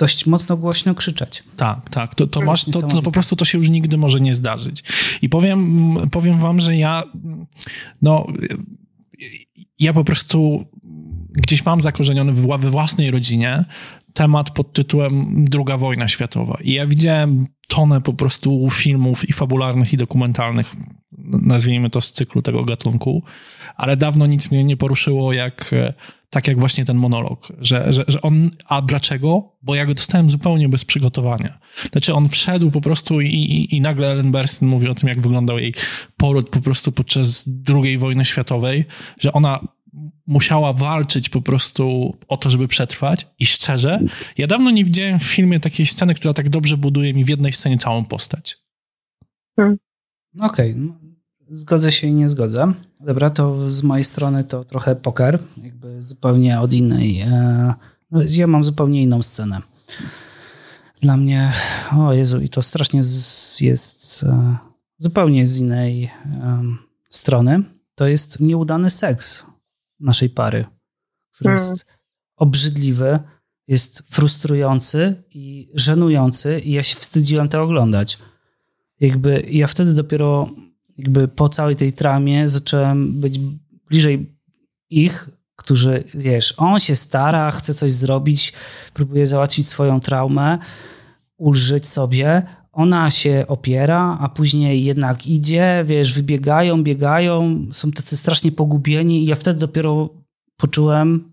dość mocno głośno krzyczeć.
Tak, tak. To, to, masz, to, to po prostu to się już nigdy może nie zdarzyć. I powiem, powiem wam, że ja no ja po prostu gdzieś mam zakorzeniony we własnej rodzinie temat pod tytułem Druga wojna światowa. I ja widziałem tonę po prostu filmów i fabularnych, i dokumentalnych, nazwijmy to z cyklu tego gatunku, ale dawno nic mnie nie poruszyło jak tak jak właśnie ten monolog, że, że, że on, a dlaczego? Bo ja go dostałem zupełnie bez przygotowania. Znaczy on wszedł po prostu i, i, i nagle Ellen Burstyn mówi o tym, jak wyglądał jej poród po prostu podczas II wojny światowej, że ona musiała walczyć po prostu o to, żeby przetrwać i szczerze, ja dawno nie widziałem w filmie takiej sceny, która tak dobrze buduje mi w jednej scenie całą postać.
Hmm. Okej, okay. Zgodzę się i nie zgodzę. Dobra, to z mojej strony to trochę poker, jakby zupełnie od innej. E, no, ja mam zupełnie inną scenę. Dla mnie, o Jezu, i to strasznie z, jest e, zupełnie z innej strony. To jest nieudany seks naszej pary, który hmm. jest obrzydliwy, jest frustrujący i żenujący i ja się wstydziłem to oglądać. Jakby ja wtedy dopiero jakby po całej tej traumie zacząłem być bliżej ich, którzy, wiesz, on się stara, chce coś zrobić, próbuje załatwić swoją traumę, ulżyć sobie, ona się opiera, a później jednak idzie, wiesz, wybiegają, biegają, są tacy strasznie pogubieni i ja wtedy dopiero poczułem,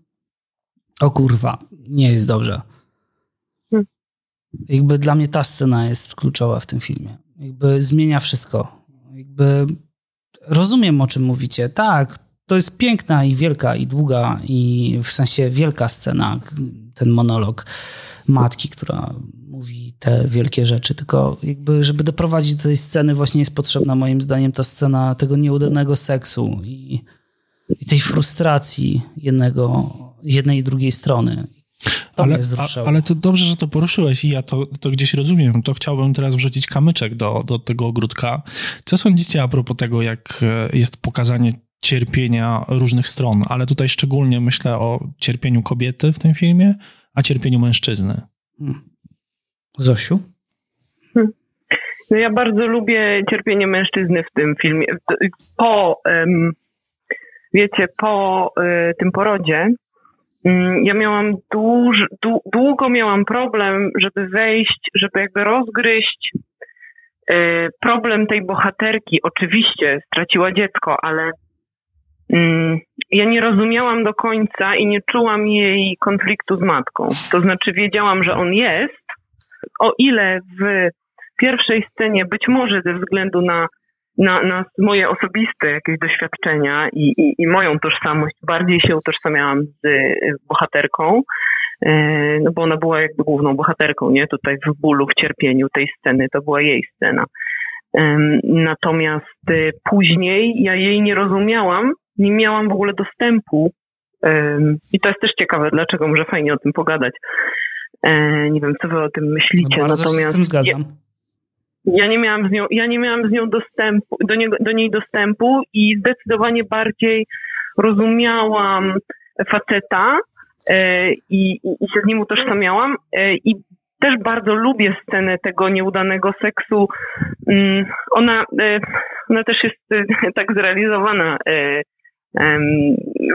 o kurwa, nie jest dobrze. Hmm. Jakby dla mnie ta scena jest kluczowa w tym filmie. Jakby zmienia wszystko jakby rozumiem, o czym mówicie. Tak, to jest piękna i wielka i długa i w sensie wielka scena, ten monolog matki, która mówi te wielkie rzeczy, tylko jakby, żeby doprowadzić do tej sceny właśnie jest potrzebna moim zdaniem ta scena tego nieudanego seksu i, i tej frustracji jednego, jednej i drugiej strony.
To ale, a, ale to dobrze, że to poruszyłeś i ja to, to gdzieś rozumiem. To chciałbym teraz wrzucić kamyczek do, do tego ogródka. Co sądzicie a propos tego, jak e, jest pokazanie cierpienia różnych stron, ale tutaj szczególnie myślę o cierpieniu kobiety w tym filmie, a cierpieniu mężczyzny. Hmm.
Zosiu? Hmm.
No ja bardzo lubię cierpienie mężczyzny w tym filmie. Po, um, wiecie, po um, tym porodzie ja miałam dłuż, długo miałam problem, żeby wejść, żeby jakby rozgryźć y, problem tej bohaterki. Oczywiście straciła dziecko, ale mm, ja nie rozumiałam do końca i nie czułam jej konfliktu z matką. To znaczy wiedziałam, że on jest, o ile w pierwszej scenie być może ze względu na na, na moje osobiste jakieś doświadczenia i, i, i moją tożsamość bardziej się utożsamiałam z bohaterką, e, no bo ona była jakby główną bohaterką, nie? Tutaj w bólu, w cierpieniu tej sceny, to była jej scena. Natomiast e, później ja jej nie rozumiałam, nie miałam w ogóle dostępu i to jest też ciekawe, dlaczego może fajnie o tym pogadać. E, nie wiem, co wy o tym myślicie.
No bardzo Natomiast się z tym zgadzam.
Ja nie miałam z nią, ja nie miałam z nią dostępu, do, do niej dostępu i zdecydowanie bardziej rozumiałam faceta e, i, i się z nim utożsamiałam e, i też bardzo lubię scenę tego nieudanego seksu. Mm, ona, e, ona też jest e, (laughs) tak zrealizowana e,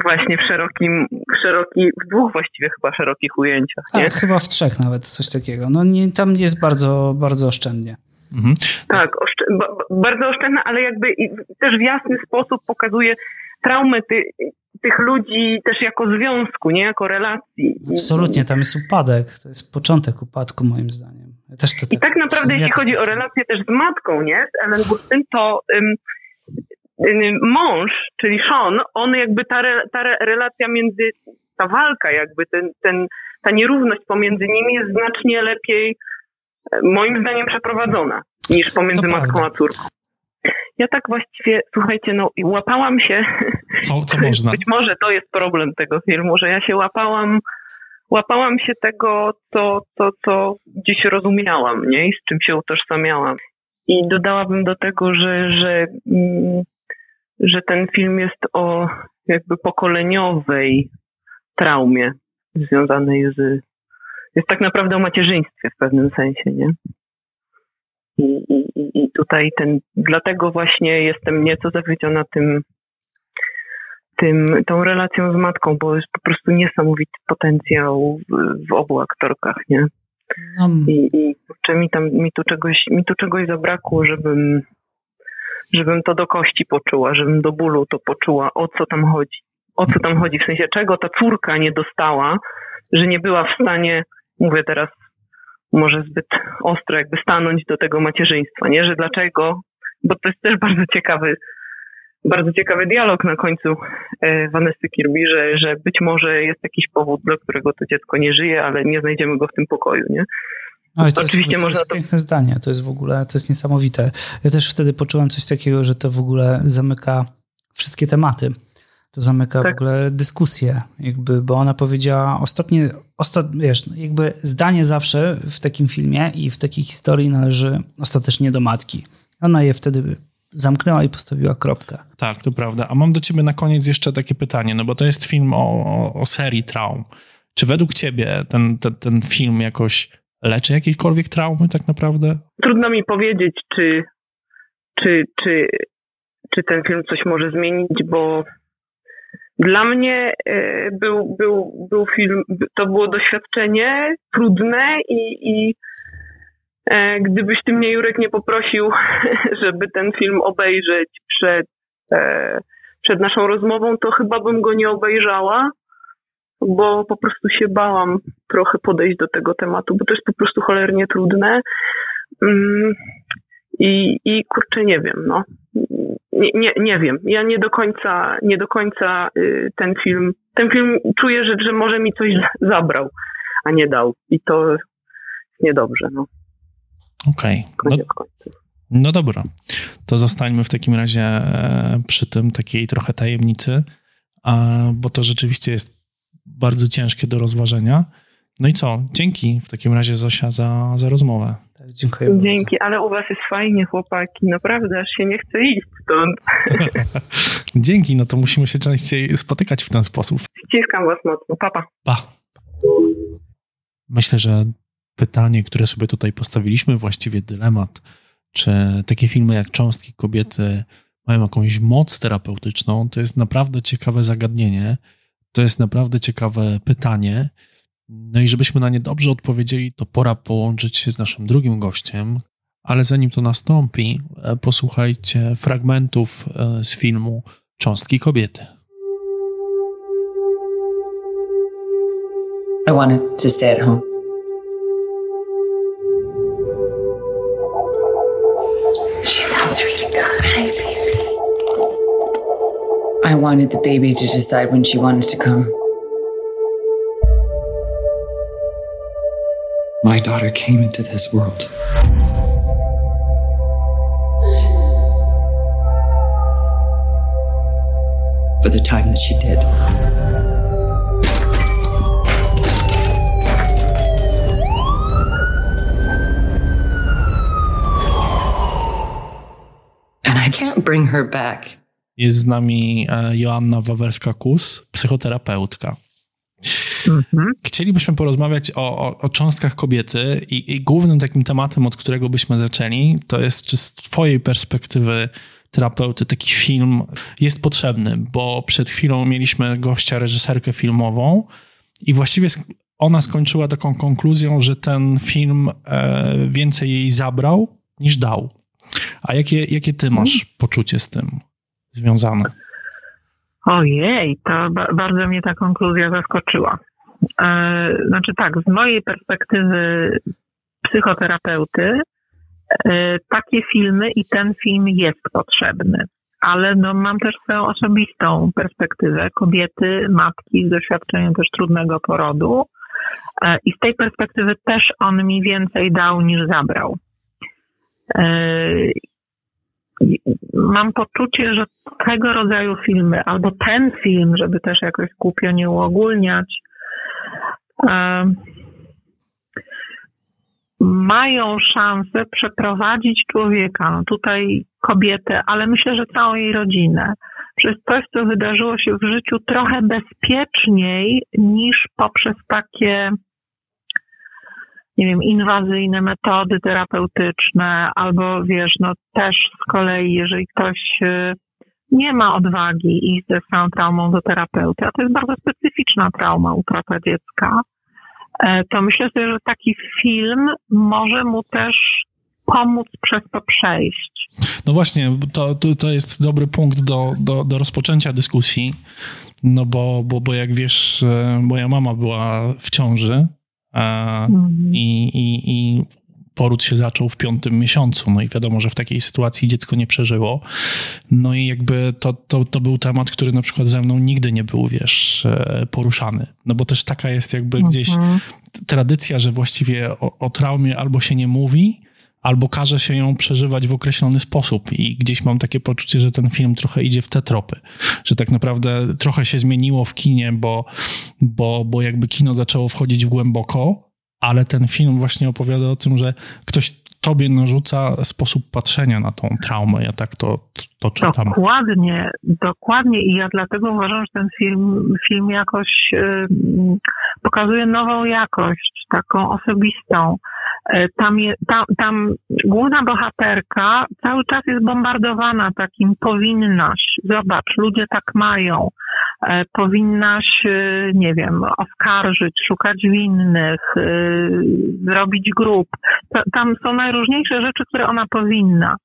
właśnie w szerokim, w szeroki, w dwóch właściwie chyba szerokich ujęciach.
Tak, chyba w trzech nawet coś takiego. No nie, tam jest bardzo, bardzo oszczędnie.
Mhm. Tak, oszczę bardzo oszczędna, ale jakby też w jasny sposób pokazuje traumę ty tych ludzi też jako związku, nie jako relacji.
Absolutnie, tam jest upadek. To jest początek upadku moim zdaniem. Ja
też to tak, I tak naprawdę, jeśli chodzi o relację też z matką, nie, z Ellen Burstyn, to um, mąż, czyli Sean, on jakby ta, re, ta relacja między, ta walka jakby, ten, ten, ta nierówność pomiędzy nimi jest znacznie lepiej moim zdaniem przeprowadzona niż pomiędzy matką a córką. Ja tak właściwie, słuchajcie, no łapałam się.
Co, co (laughs) można?
Być może to jest problem tego filmu, że ja się łapałam, łapałam się tego, co, co, co gdzieś rozumiałam, nie? I z czym się utożsamiałam. I dodałabym do tego, że, że, mm, że ten film jest o jakby pokoleniowej traumie związanej z jest tak naprawdę o macierzyństwie w pewnym sensie, nie? I, i, I tutaj ten, dlatego właśnie jestem nieco zawiedziona tym, tym, tą relacją z matką, bo jest po prostu niesamowity potencjał w, w obu aktorkach, nie? No. I, i kurczę, mi tam, mi tu czegoś, mi tu czegoś zabrakło, żebym, żebym to do kości poczuła, żebym do bólu to poczuła, o co tam chodzi. O co tam chodzi, w sensie czego ta córka nie dostała, że nie była w stanie mówię teraz może zbyt ostro jakby stanąć do tego macierzyństwa, nie? Że dlaczego, bo to jest też bardzo ciekawy, bardzo ciekawy dialog na końcu e, Vanessa Kirby, że, że być może jest jakiś powód, dla którego to dziecko nie żyje, ale nie znajdziemy go w tym pokoju, nie?
No to Oczywiście jest, to jest to... piękne zdanie, to jest w ogóle, to jest niesamowite. Ja też wtedy poczułem coś takiego, że to w ogóle zamyka wszystkie tematy to zamyka tak. w ogóle dyskusję, jakby, bo ona powiedziała ostatnie, ostat, wiesz, jakby zdanie zawsze w takim filmie i w takiej historii należy ostatecznie do matki. Ona je wtedy zamknęła i postawiła kropkę.
Tak, to prawda. A mam do ciebie na koniec jeszcze takie pytanie, no bo to jest film o, o, o serii traum. Czy według ciebie ten, ten, ten film jakoś leczy jakiekolwiek traumy tak naprawdę?
Trudno mi powiedzieć, czy, czy, czy, czy ten film coś może zmienić, bo dla mnie e, był, był, był film, to było doświadczenie trudne i, i e, gdybyś ty mnie, Jurek, nie poprosił, (laughs) żeby ten film obejrzeć przed, e, przed naszą rozmową, to chyba bym go nie obejrzała, bo po prostu się bałam trochę podejść do tego tematu, bo to jest po prostu cholernie trudne. Mm, I, i kurczę, nie wiem, no nie, nie, nie wiem. Ja nie do końca, nie do końca y, ten film, ten film czuję, że, że może mi coś zabrał, a nie dał. I to niedobrze, no.
Okej. Okay. No, no dobra. To zostańmy w takim razie e, przy tym takiej trochę tajemnicy, bo to rzeczywiście jest bardzo ciężkie do rozważenia. No i co? Dzięki w takim razie Zosia za, za rozmowę.
Tak, dziękuję
Dzięki, bardzo. ale u was jest fajnie, chłopaki. Naprawdę, aż się nie chce iść stąd. (laughs)
Dzięki, no to musimy się częściej spotykać w ten sposób.
Ściskam was mocno. Papa.
Pa. Myślę, że pytanie, które sobie tutaj postawiliśmy, właściwie dylemat, czy takie filmy jak Cząstki Kobiety mają jakąś moc terapeutyczną, to jest naprawdę ciekawe zagadnienie. To jest naprawdę ciekawe pytanie. No i żebyśmy na nie dobrze odpowiedzieli, to pora połączyć się z naszym drugim gościem, ale zanim to nastąpi, e, posłuchajcie fragmentów e, z filmu Cząstki kobiety.
I wanted to stay at home. She sounds really good. Hi, baby. I wanted the baby to decide when she wanted to come.
My daughter came into this world. For the time that she did.
And I can't bring her back.
Jest z nami e, Joanna Wawerska-Kus, psychoterapeutka.
Mhm.
Chcielibyśmy porozmawiać o, o, o cząstkach kobiety i, i głównym takim tematem, od którego byśmy zaczęli, to jest, czy z twojej perspektywy terapeuty taki film jest potrzebny, bo przed chwilą mieliśmy gościa, reżyserkę filmową i właściwie ona skończyła taką konkluzją, że ten film e, więcej jej zabrał niż dał. A jakie, jakie ty masz poczucie z tym związane?
Ojej, to ba- bardzo mnie ta konkluzja zaskoczyła. E, znaczy tak, z mojej perspektywy psychoterapeuty, e, takie filmy i ten film jest potrzebny. Ale no, mam też swoją osobistą perspektywę kobiety, matki z doświadczeniem też trudnego porodu. E, I z tej perspektywy też on mi więcej dał niż zabrał. Mam poczucie, że tego rodzaju filmy, albo ten film, żeby też jakoś głupio nie uogólniać, mają szansę przeprowadzić człowieka, no tutaj kobietę, ale myślę, że całą jej rodzinę, przez coś, co wydarzyło się w życiu trochę bezpieczniej niż poprzez takie nie wiem, inwazyjne metody terapeutyczne, albo wiesz, no też z kolei, jeżeli ktoś y, nie ma odwagi iść ze swoją traumą do terapeuty, a to jest bardzo specyficzna trauma, utrata dziecka, e, to myślę sobie, że taki film może mu też pomóc przez to przejść.
No właśnie, to, to, to jest dobry punkt do, do, do rozpoczęcia dyskusji, no bo, bo, bo jak wiesz, e, moja mama była w ciąży i, i, i poród się zaczął w piątym miesiącu, no i wiadomo, że w takiej sytuacji dziecko nie przeżyło. No i jakby to, to, to był temat, który na przykład ze mną nigdy nie był, wiesz, e, poruszany. No bo też taka jest jakby gdzieś tradycja, że właściwie o, o traumie albo się nie mówi, albo każe się ją przeżywać w określony sposób. I gdzieś mam takie poczucie, że ten film trochę idzie w te tropy. Że tak naprawdę trochę się zmieniło w kinie, bo, bo, bo jakby kino zaczęło wchodzić w głęboko, ale ten film właśnie opowiada o tym, że ktoś tobie narzuca sposób patrzenia na tą traumę. Ja tak to, to czytam.
Dokładnie, dokładnie i ja dlatego uważam, że ten film, film jakoś y, pokazuje nową jakość, taką osobistą. Y, Tam, je, tam, tam główna bohaterka cały czas jest bombardowana takim powinnaś. Zobacz, ludzie tak mają. E, Powinnaś, y, nie wiem, oskarżyć, szukać winnych, zrobić grup. Ta- Tam są najróżniejsze rzeczy, które ona powinna.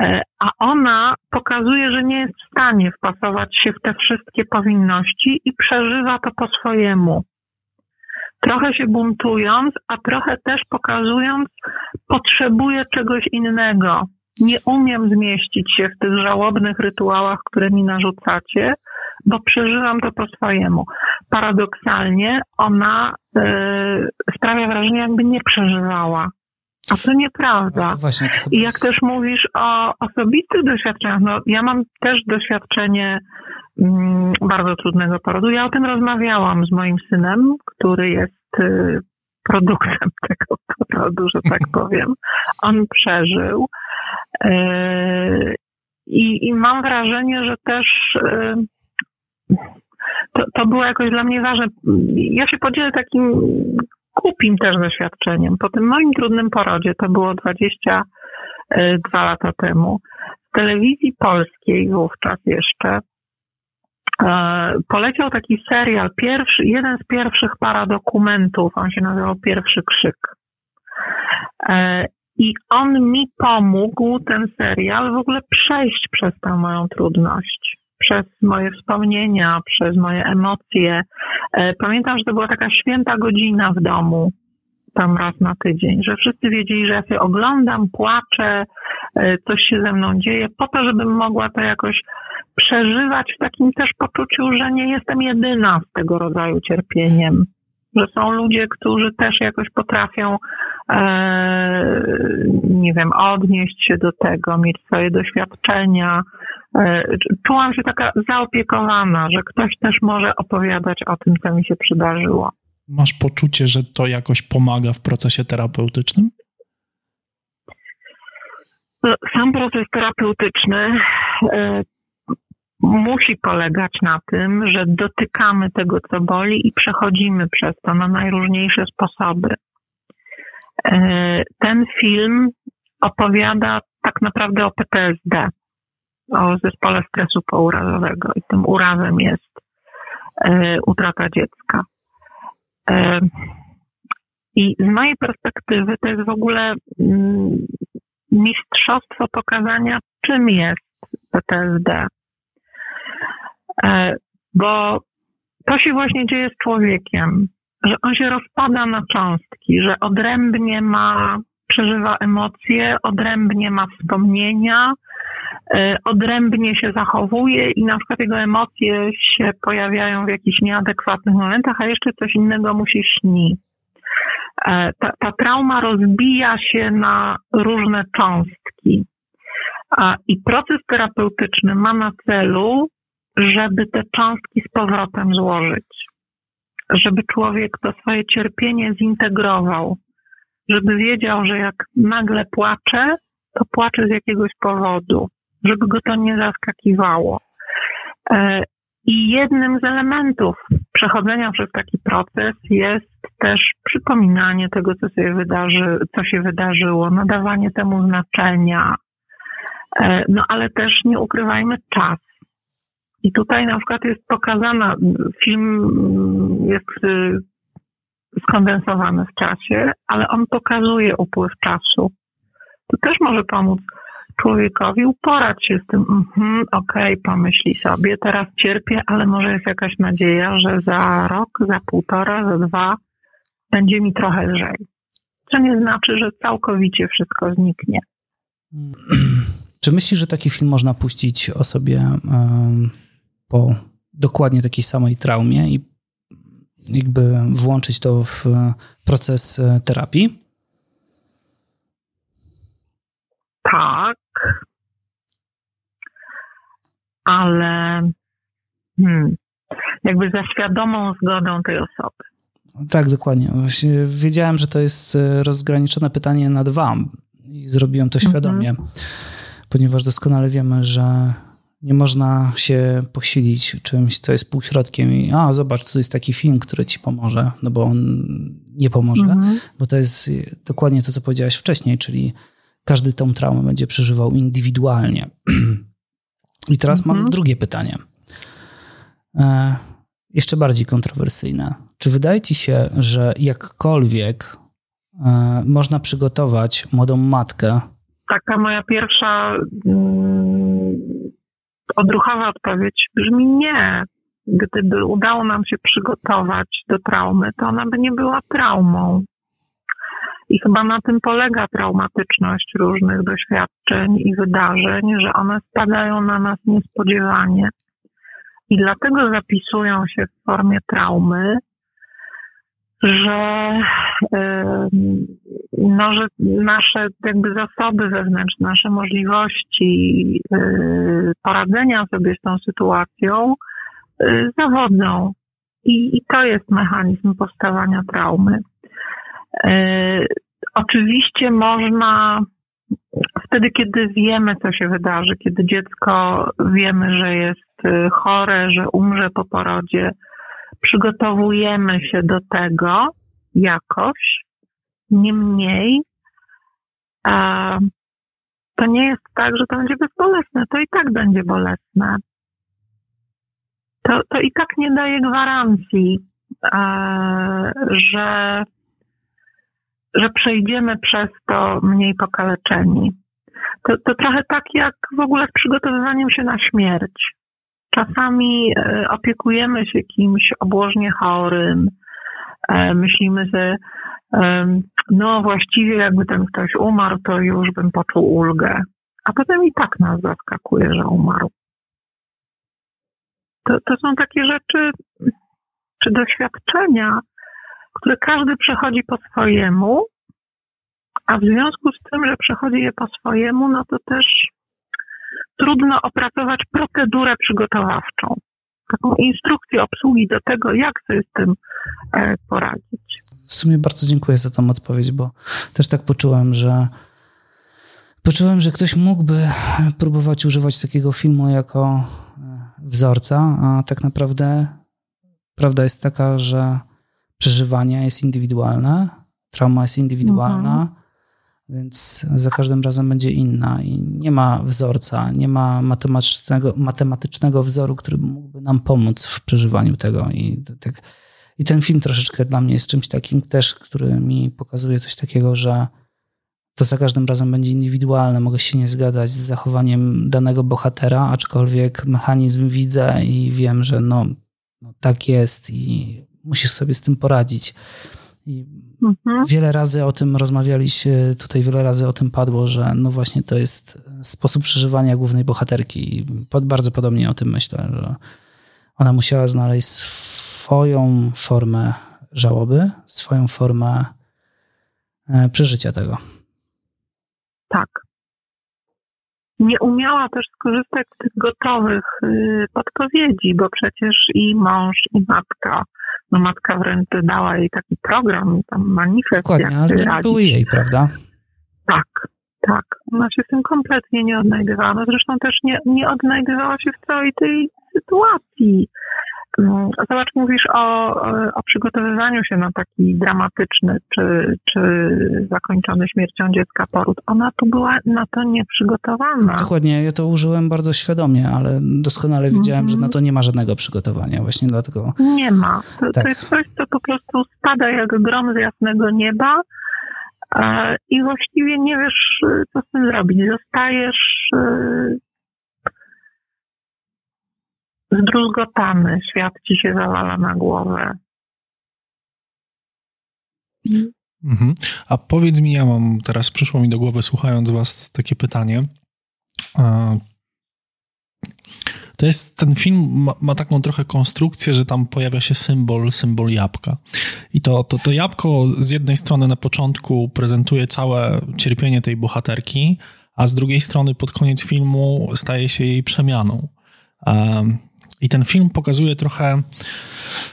E, A ona pokazuje, że nie jest w stanie wpasować się w te wszystkie powinności i przeżywa to po swojemu. Trochę się buntując, a trochę też pokazując, potrzebuję czegoś innego. Nie umiem zmieścić się w tych żałobnych rytuałach, które mi narzucacie, bo przeżywam to po swojemu. Paradoksalnie ona e, sprawia wrażenie, jakby nie przeżywała. A to nieprawda.
No to właśnie, to
I jak
jest-
też mówisz o osobistych doświadczeniach, no ja mam też doświadczenie mm, bardzo trudnego porodu. Ja o tym rozmawiałam z moim synem, który jest y, produktem (laughs) tego porodu, że tak powiem. On przeżył. Y, I, I mam wrażenie, że też y, to, to było jakoś dla mnie ważne. Ja się podzielę takim głupim też doświadczeniem. Po tym moim trudnym porodzie, to było 22 lata temu, w telewizji polskiej wówczas jeszcze e, poleciał taki serial, pierwszy, jeden z pierwszych paradokumentów, on się nazywał Pierwszy Krzyk. E, I on mi pomógł, ten serial, w ogóle przejść przez tę moją trudność. Przez moje wspomnienia, przez moje emocje. E, pamiętam, że to była taka święta godzina w domu, tam raz na tydzień, że wszyscy wiedzieli, że ja się oglądam, płaczę, e, coś się ze mną dzieje, po to, żebym mogła to jakoś przeżywać w takim też poczuciu, że nie jestem jedyna z tego rodzaju cierpieniem że są ludzie, którzy też jakoś potrafią, e, nie wiem, odnieść się do tego, mieć swoje doświadczenia. E, czułam się taka zaopiekowana, że ktoś też może opowiadać o tym, co mi się przydarzyło.
Masz poczucie, że to jakoś pomaga w procesie terapeutycznym?
No, sam proces terapeutyczny e, musi polegać na tym, że dotykamy tego, co boli i przechodzimy przez to na najróżniejsze sposoby. E, ten film opowiada tak naprawdę o PTSD, o zespole stresu pourazowego i tym urazem jest e, utrata dziecka. E, I z mojej perspektywy to jest w ogóle mm, mistrzostwo pokazania, czym jest PTSD bo to się właśnie dzieje z człowiekiem, że on się rozpada na cząstki, że odrębnie ma, przeżywa emocje, odrębnie ma wspomnienia, e, odrębnie się zachowuje i na przykład jego emocje się pojawiają w jakichś nieadekwatnych momentach, a jeszcze coś innego mu się śni. E, ta, ta trauma rozbija się na różne cząstki. I proces terapeutyczny ma na celu żeby te cząstki z powrotem złożyć, żeby człowiek to swoje cierpienie zintegrował, żeby wiedział, że jak nagle płacze, to płacze z jakiegoś powodu, żeby go to nie zaskakiwało. E, I jednym z elementów przechodzenia przez taki proces jest też przypominanie tego, co się, wydarzy, co się wydarzyło, nadawanie temu znaczenia. E, no ale też nie ukrywajmy czas. I tutaj na przykład jest pokazana, film jest y, skondensowany w czasie, ale on pokazuje upływ czasu. To też może pomóc człowiekowi uporać się z tym, mhm, okej, okay, pomyśli sobie, teraz cierpię, ale może jest jakaś nadzieja, że za rok, za półtora, za dwa będzie mi trochę lżej. Co nie znaczy, że całkowicie wszystko zniknie. (clears throat)
Czy myślisz, że taki film można puścić osobie po dokładnie takiej samej traumie i jakby włączyć to w proces e, terapii?
Tak. Ale hmm, jakby za świadomą zgodą tej osoby.
Tak, dokładnie. Właśnie wiedziałem, że to jest e, rozgraniczone pytanie na dwa i zrobiłem to świadomie, mhm. ponieważ doskonale wiemy, że nie można się posilić czymś, co jest półśrodkiem i a zobacz, to jest taki film, który ci pomoże, no bo on nie pomoże, mhm. bo to jest dokładnie to, co powiedziałaś wcześniej, czyli każdy tą traumę będzie przeżywał indywidualnie. (clears throat) I teraz mhm. mam drugie pytanie. E, jeszcze bardziej kontrowersyjne. Czy wydaje ci się, że jakkolwiek e, można przygotować młodą matkę?
Taka moja pierwsza mm, odruchowa odpowiedź brzmi nie. Gdyby udało nam się przygotować do traumy, to ona by nie była traumą. I chyba na tym polega traumatyczność różnych doświadczeń i wydarzeń, że one spadają na nas niespodziewanie. I dlatego zapisują się w formie traumy, że, no, że nasze jakby zasoby wewnętrzne, nasze możliwości y, poradzenia sobie z tą sytuacją y, zawodzą. I, I to jest mechanizm powstawania traumy. Y, oczywiście można wtedy, kiedy wiemy, co się wydarzy, kiedy dziecko wiemy, że jest chore, że umrze po porodzie, przygotowujemy się do tego jakoś, niemniej to nie jest tak, że to będzie bezbolesne. To i tak będzie bolesne. To, to i tak nie daje gwarancji, że, że przejdziemy przez to mniej pokaleczeni. To, to trochę tak jak w ogóle z przygotowywaniem się na śmierć. czasami e, opiekujemy się kimś obłożnie chorym, e, myślimy, że no właściwie jakby ten ktoś umarł, to już bym poczuł ulgę. A potem i tak nas zaskakuje, że umarł. To, to są takie rzeczy, czy doświadczenia, które każdy przechodzi po swojemu, a w związku z tym, że przechodzi je po swojemu, no to też trudno opracować procedurę przygotowawczą. Taką instrukcję obsługi do tego, jak sobie z tym e, poradzić.
W sumie bardzo dziękuję za tą odpowiedź, bo też tak poczułem, że poczułem, że ktoś mógłby próbować używać takiego filmu jako e, wzorca, a tak naprawdę prawda jest taka, że przeżywanie jest indywidualne, trauma jest indywidualna, mhm. Więc za każdym razem będzie inna i nie ma wzorca, nie ma matematycznego, matematycznego wzoru, który mógłby nam pomóc w przeżywaniu tego. I, tak, I ten film troszeczkę dla mnie jest czymś takim też, który mi pokazuje coś takiego, że to za każdym razem będzie indywidualne. Mogę się nie zgadzać z zachowaniem danego bohatera, aczkolwiek mechanizm widzę i wiem, że no, no tak jest i musisz sobie z tym poradzić. I mhm. Wiele razy o tym rozmawialiście, tutaj wiele razy o tym padło, że no właśnie to jest sposób przeżywania głównej bohaterki. I bardzo podobnie o tym myślę, że ona musiała znaleźć swoją formę żałoby, swoją formę e, przeżycia tego.
Tak. Nie umiała też skorzystać z tych gotowych y, podpowiedzi, bo przecież i mąż, i matka no matka wręcz dała jej taki program, tam manifest.
Dokładnie, ale to nie były jej, prawda?
Tak, tak. Ona się w tym kompletnie nie odnajdywała. No zresztą też nie, nie odnajdywała się w całej tej sytuacji. Mm, zobacz, mówisz o, o przygotowywaniu się na taki dramatyczny czy, czy zakończony śmiercią dziecka poród. Ona tu była na to nieprzygotowana.
Dokładnie, ja to użyłem bardzo świadomie, ale doskonale wiedziałem, mm -hmm. że na to nie ma żadnego przygotowania, właśnie dlatego.
Nie ma. To, tak. to jest coś, co po prostu spada jak grom z jasnego nieba i właściwie nie wiesz, co z tym zrobić. Zostajesz y, zdruzgotany, świat ci się zawala na głowę.
Mhm. A powiedz mi, ja mam teraz, przyszło mi do głowy słuchając was takie pytanie. To jest, ten film ma, ma, taką trochę konstrukcję, że tam pojawia się symbol, symbol jabłka. I to, to, to jabłko z jednej strony na początku prezentuje całe cierpienie tej bohaterki, a z drugiej strony pod koniec filmu staje się jej przemianą. I ten film pokazuje trochę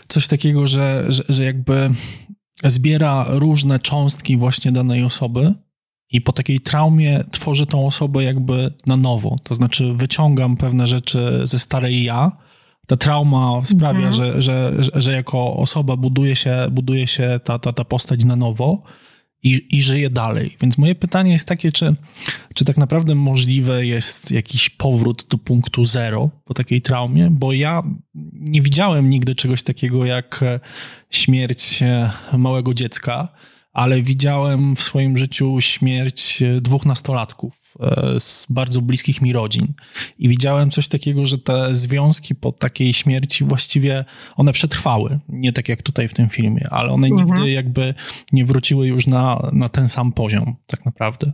coś takiego, że, że, że jakby zbiera różne cząstki właśnie danej osoby i po takiej traumie tworzy tą osobę jakby na nowo. To znaczy wyciągam pewne rzeczy ze starej ja. Ta trauma sprawia, mhm. że, że, że, że jako osoba buduje się, buduje się ta, ta, ta postać na nowo i, i żyje dalej. Więc moje pytanie jest takie, czy, czy tak naprawdę możliwe jest jakiś powrót do punktu zero po takiej traumie? Bo ja nie widziałem nigdy czegoś takiego jak e, śmierć e, małego dziecka ale widziałem w swoim życiu śmierć e, dwóch nastolatków e, z bardzo bliskich mi rodzin. I widziałem coś takiego, że te związki po takiej śmierci właściwie one przetrwały. Nie tak jak tutaj w tym filmie, ale one mhm. nigdy jakby nie wróciły już na, na ten sam poziom, tak naprawdę.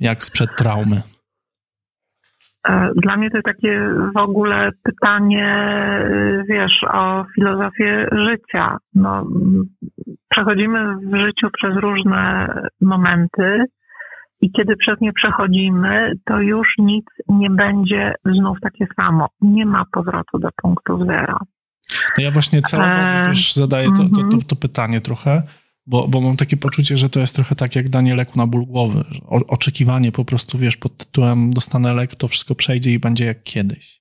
Jak sprzed traumy.
E, dla mnie to takie w ogóle pytanie, e, wiesz, o filozofię życia. No, przechodzimy w życiu przez różne momenty i kiedy przez nie przechodzimy, to już nic nie będzie znów takie samo. Nie ma powrotu do punktu zero.
No ja właśnie celowo e... też zadaję to, to, to, mhm. to pytanie trochę, bo, bo mam takie poczucie, że to jest trochę tak jak danie leku na ból głowy. O, oczekiwanie po prostu, wiesz, pod tytułem dostanę lek, to wszystko przejdzie i będzie jak kiedyś.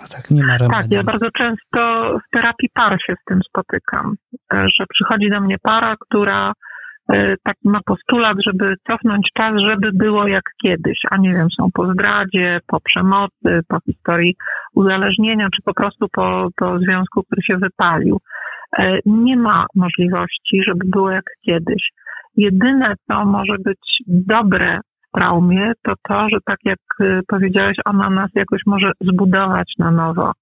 No tak, nie ma
Tak, ja bardzo często w terapii par się z tym spotykam, e, że przychodzi do mnie para, która taki ma postulat, żeby cofnąć czas, żeby było jak kiedyś, a nie wiem, są po zdradzie, po przemocy, po historii uzależnienia, czy po prostu po, po związku, który się wypalił. E, nie ma możliwości, żeby było jak kiedyś. Jedyne, co może być dobre w traumie, to to, że tak jak y, powiedziałeś, ona nas jakoś może zbudować na nowo.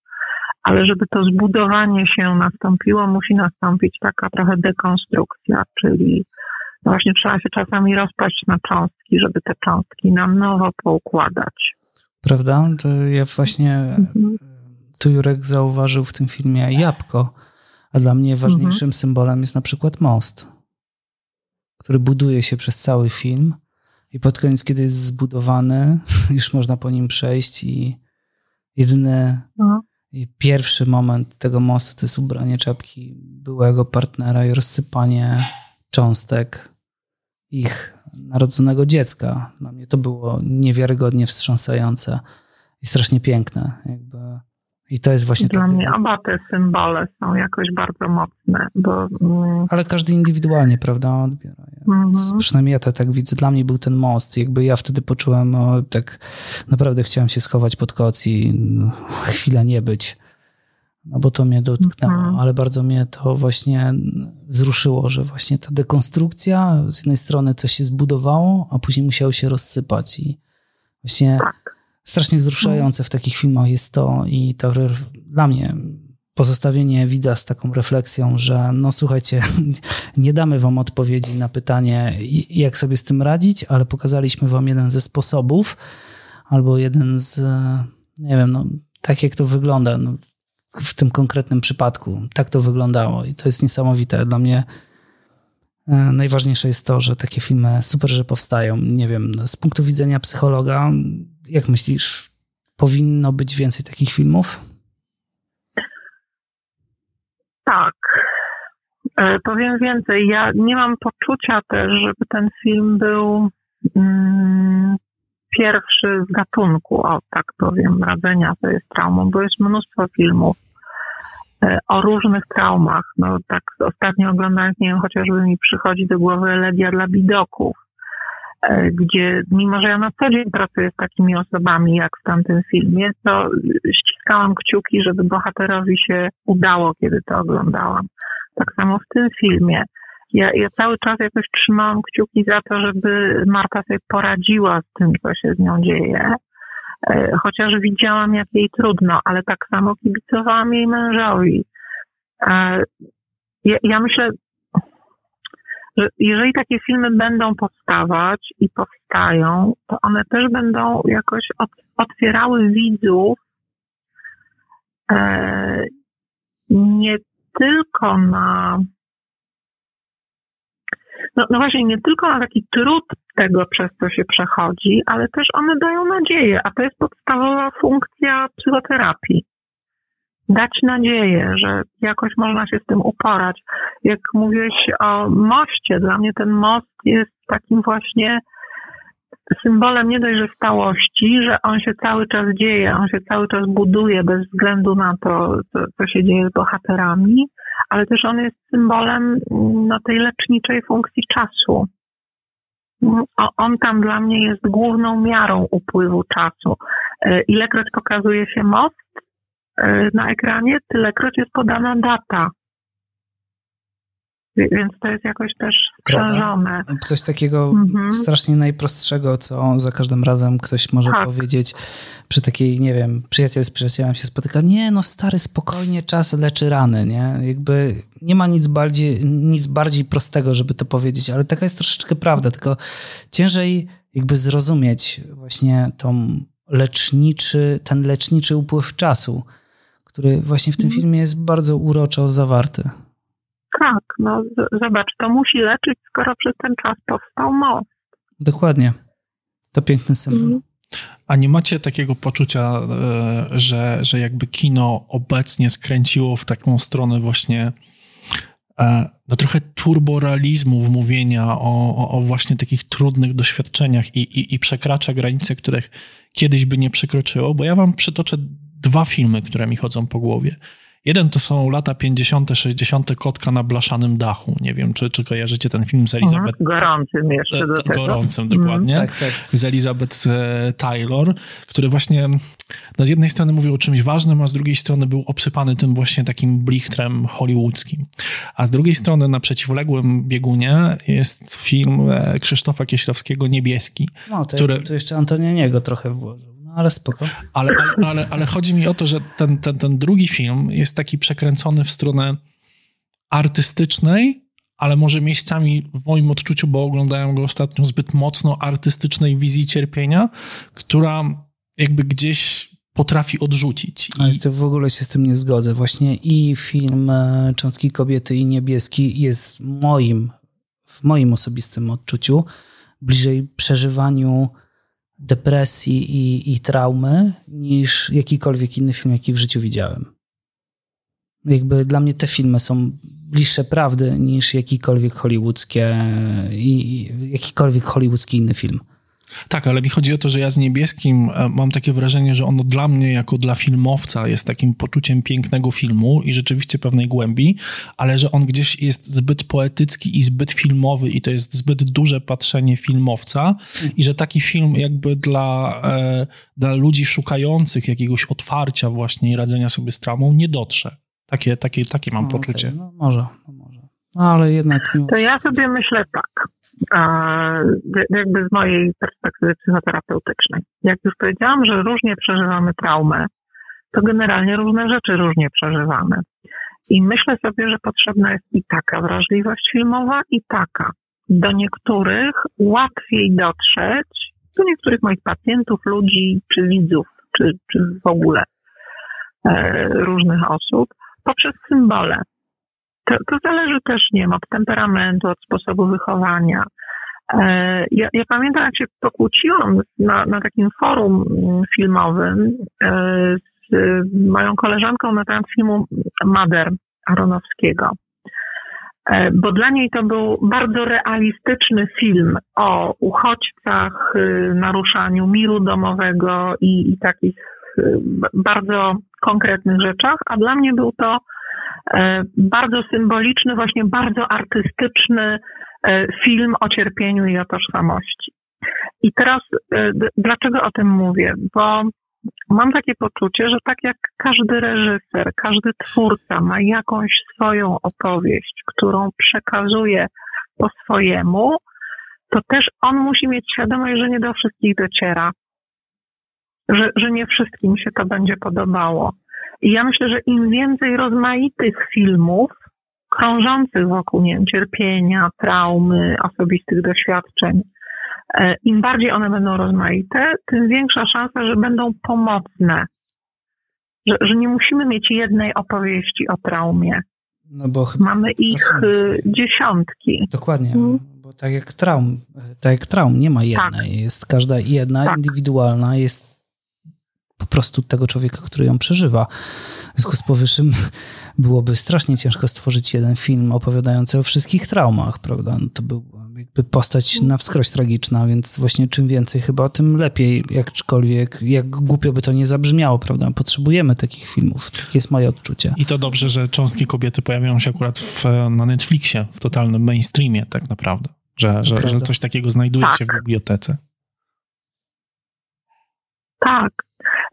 Ale żeby to zbudowanie się nastąpiło, musi nastąpić taka trochę dekonstrukcja, czyli no właśnie trzeba się czasami rozpaść na cząstki, żeby te cząstki na nowo poukładać.
Prawda? To ja właśnie, mhm. tu Jurek zauważył w tym filmie jabłko, a dla mnie ważniejszym mhm. symbolem jest na przykład most, który buduje się przez cały film i pod koniec, kiedy jest zbudowany, (laughs) już można po nim przejść i jedyny mhm. i pierwszy moment tego mostu to jest ubranie czapki byłego partnera i rozsypanie cząstek ich narodzonego dziecka. Dla mnie to było niewiarygodnie wstrząsające i strasznie piękne. Jakby. I to jest właśnie
Dla mnie oba te symbole są jakoś bardzo mocne. Bo,
mm... Ale każdy indywidualnie, prawda, odbiera. -hmm. Przynajmniej ja to tak widzę. Dla mnie był ten most. Jakby ja wtedy poczułem, o, tak naprawdę chciałem się schować pod koc i no, chwilę nie być no bo to mnie dotknęło, mhm. ale bardzo mnie to właśnie wzruszyło, że właśnie ta dekonstrukcja, z jednej strony coś się zbudowało, a później musiało się rozsypać i właśnie tak. Strasznie wzruszające w takich filmach jest to i to dla mnie pozostawienie widza z taką refleksją, że no słuchajcie, (laughs) nie damy wam odpowiedzi na pytanie, jak sobie z tym radzić, ale pokazaliśmy wam jeden ze sposobów, albo jeden z, nie wiem, no, tak jak to wygląda. No, w tym konkretnym przypadku. Tak to wyglądało i to jest niesamowite. Dla mnie e, najważniejsze jest to, że takie filmy super, że powstają. Nie wiem, z punktu widzenia psychologa, jak myślisz, powinno być więcej takich filmów?
Tak. E, powiem więcej. Ja nie mam poczucia też, żeby ten film był mm, pierwszy z gatunku, o tak powiem, radzenia sobie z traumą, bo jest mnóstwo filmów e, o różnych traumach. No tak ostatnio oglądając, nie wiem, chociażby mi przychodzi do głowy Elegia dla bidoków, gdzie mimo, że ja na co dzień pracuję z takimi osobami jak w tamtym filmie, to ściskałam kciuki, żeby bohaterowi się udało, kiedy to oglądałam. Tak samo w tym filmie ja, ja cały czas jakoś trzymałam kciuki za to, żeby Marta sobie poradziła z tym, co się z nią dzieje. E, chociaż widziałam, jak jej trudno, ale tak samo kibicowałam jej mężowi. E, ja, ja myślę, że jeżeli takie filmy będą powstawać i powstają, to one też będą jakoś otwierały widzów e, nie tylko na no, no właśnie, nie tylko na taki trud tego, przez co się przechodzi, ale też one dają nadzieję, a to jest podstawowa funkcja psychoterapii. Dać nadzieję, że jakoś można się z tym uporać. Jak mówiłeś o moście, dla mnie ten most jest takim właśnie symbolem nie dość, że stałości, że on się cały czas dzieje, on się cały czas buduje bez względu na to, co, co się dzieje z bohaterami, ale też on jest symbolem no, tej leczniczej funkcji czasu. On tam dla mnie jest główną miarą upływu czasu. E, ilekroć pokazuje się most na ekranie, tylekroć jest podana data. Więc to jest jakoś też sprzężone.
Coś takiego mhm. strasznie najprostszego, co za każdym razem ktoś może tak. powiedzieć przy takiej, nie wiem, przyjaciel z przyjacielem się spotyka. Nie, no stary, spokojnie, czas leczy rany, nie? Jakby nie ma nic bardziej, nic bardziej prostego, żeby to powiedzieć, ale taka jest troszeczkę prawda, tylko ciężej jakby zrozumieć właśnie tą leczniczy, ten leczniczy upływ czasu, który właśnie w tym mhm. filmie jest bardzo uroczo zawarty.
Tak, no zobacz, to musi leczyć, skoro przez ten czas powstał most.
Dokładnie. To piękny symbol. Mhm.
A nie macie takiego poczucia, e, że, że jakby kino obecnie skręciło w taką stronę właśnie e, no trochę turborealizmu w mówienia o, o, o, właśnie takich trudnych doświadczeniach i, i, i przekracza granice, których kiedyś by nie przekroczyło? Bo ja wam przytoczę dwa filmy, które mi chodzą po głowie. Jeden to są lata 50., 60. Kotka na blaszanym dachu. Nie wiem, czy, czy kojarzycie ten film z Elizabeth.
Mhm, gorącym jeszcze do tego.
Gorącym, dokładnie.
Tak, tak.
Z Elizabeth e, Taylor, który właśnie no z jednej strony mówił o czymś ważnym, a z drugiej strony był obsypany tym właśnie takim blichtrem hollywoodzkim. A z drugiej strony na przeciwległym biegunie jest film e, Krzysztofa Kieślowskiego Niebieski.
No, to,
Które-
to jeszcze Antonioniego trochę włożył. No ale spoko.
Ale, ale, ale, ale chodzi mi o to, że ten, ten, ten drugi film jest taki przekręcony w stronę artystycznej, ale może miejscami w moim odczuciu, bo oglądałem go ostatnio, zbyt mocno artystycznej wizji cierpienia, która jakby gdzieś potrafi odrzucić. I,
Ale to w ogóle się z tym nie zgodzę. Właśnie i film e, Cząstki Kobiety i Niebieski jest moim, w moim osobistym odczuciu bliżej przeżywaniu depresji i, i traumy niż jakikolwiek inny film, jaki w życiu widziałem. Jakby dla mnie te filmy są bliższe prawdy niż jakikolwiek hollywoodzkie i, i jakikolwiek hollywoodzki inny film.
Tak, ale mi chodzi o to, że ja z Niebieskim e, mam takie wrażenie, że ono dla mnie, jako dla filmowca, jest takim poczuciem pięknego filmu i rzeczywiście pewnej głębi, ale że on gdzieś jest zbyt poetycki i zbyt filmowy i to jest zbyt duże patrzenie filmowca i że taki film jakby dla, e, dla ludzi szukających jakiegoś otwarcia właśnie i radzenia sobie z traumą nie dotrze. Takie, takie, takie mam
No,
poczucie.
okej, no może, no może. No, ale jednak
To ja sobie myślę tak, jakby z mojej perspektywy psychoterapeutycznej. Jak już powiedziałam, że różnie przeżywamy traumę, to generalnie różne rzeczy różnie przeżywamy. I myślę sobie, że potrzebna jest i taka wrażliwość filmowa, i taka. Do niektórych łatwiej dotrzeć, do niektórych moich pacjentów, ludzi, czy widzów, czy, czy w ogóle e, różnych osób, poprzez symbole. To, to zależy też, nie wiem, od temperamentu, od sposobu wychowania. E, Ja, ja pamiętam, jak się pokłóciłam na, na takim forum mm, filmowym e, z moją koleżanką na temat filmu Mader Aronowskiego. E, Bo dla niej to był bardzo realistyczny film o uchodźcach, y, naruszaniu miru domowego i, i takich bardzo konkretnych rzeczach, a dla mnie był to e, bardzo symboliczny, właśnie bardzo artystyczny e, film o cierpieniu i o tożsamości. I teraz e, dlaczego o tym mówię? Bo mam takie poczucie, że tak jak każdy reżyser, każdy twórca ma jakąś swoją opowieść, którą przekazuje po swojemu, to też on musi mieć świadomość, że nie do wszystkich dociera. Że, że nie wszystkim się to będzie podobało. I ja myślę, że im więcej rozmaitych filmów krążących wokół nie wiem, cierpienia, traumy, osobistych doświadczeń, e, im bardziej one będą rozmaite, tym większa szansa, że będą pomocne. Że, że nie musimy mieć jednej opowieści o traumie.
No bo
Mamy ich y, dziesiątki.
Dokładnie,
Mhm.
bo tak jak traum, tak jak traum nie ma jednej, jest każda jedna
Tak.
indywidualna, jest po prostu tego człowieka, który ją przeżywa. W związku z powyższym (laughs) byłoby strasznie ciężko stworzyć jeden film opowiadający o wszystkich traumach, prawda? No to był jakby postać na wskroś tragiczna, więc właśnie czym więcej chyba, tym lepiej, jakkolwiek, jak głupio by to nie zabrzmiało, prawda? Potrzebujemy takich filmów, takie jest moje odczucie.
I to dobrze, że cząstki kobiety pojawiają się akurat w, na Netflixie, w totalnym mainstreamie tak naprawdę. Że, że, że coś takiego znajduje
Tak.
się w bibliotece.
Tak.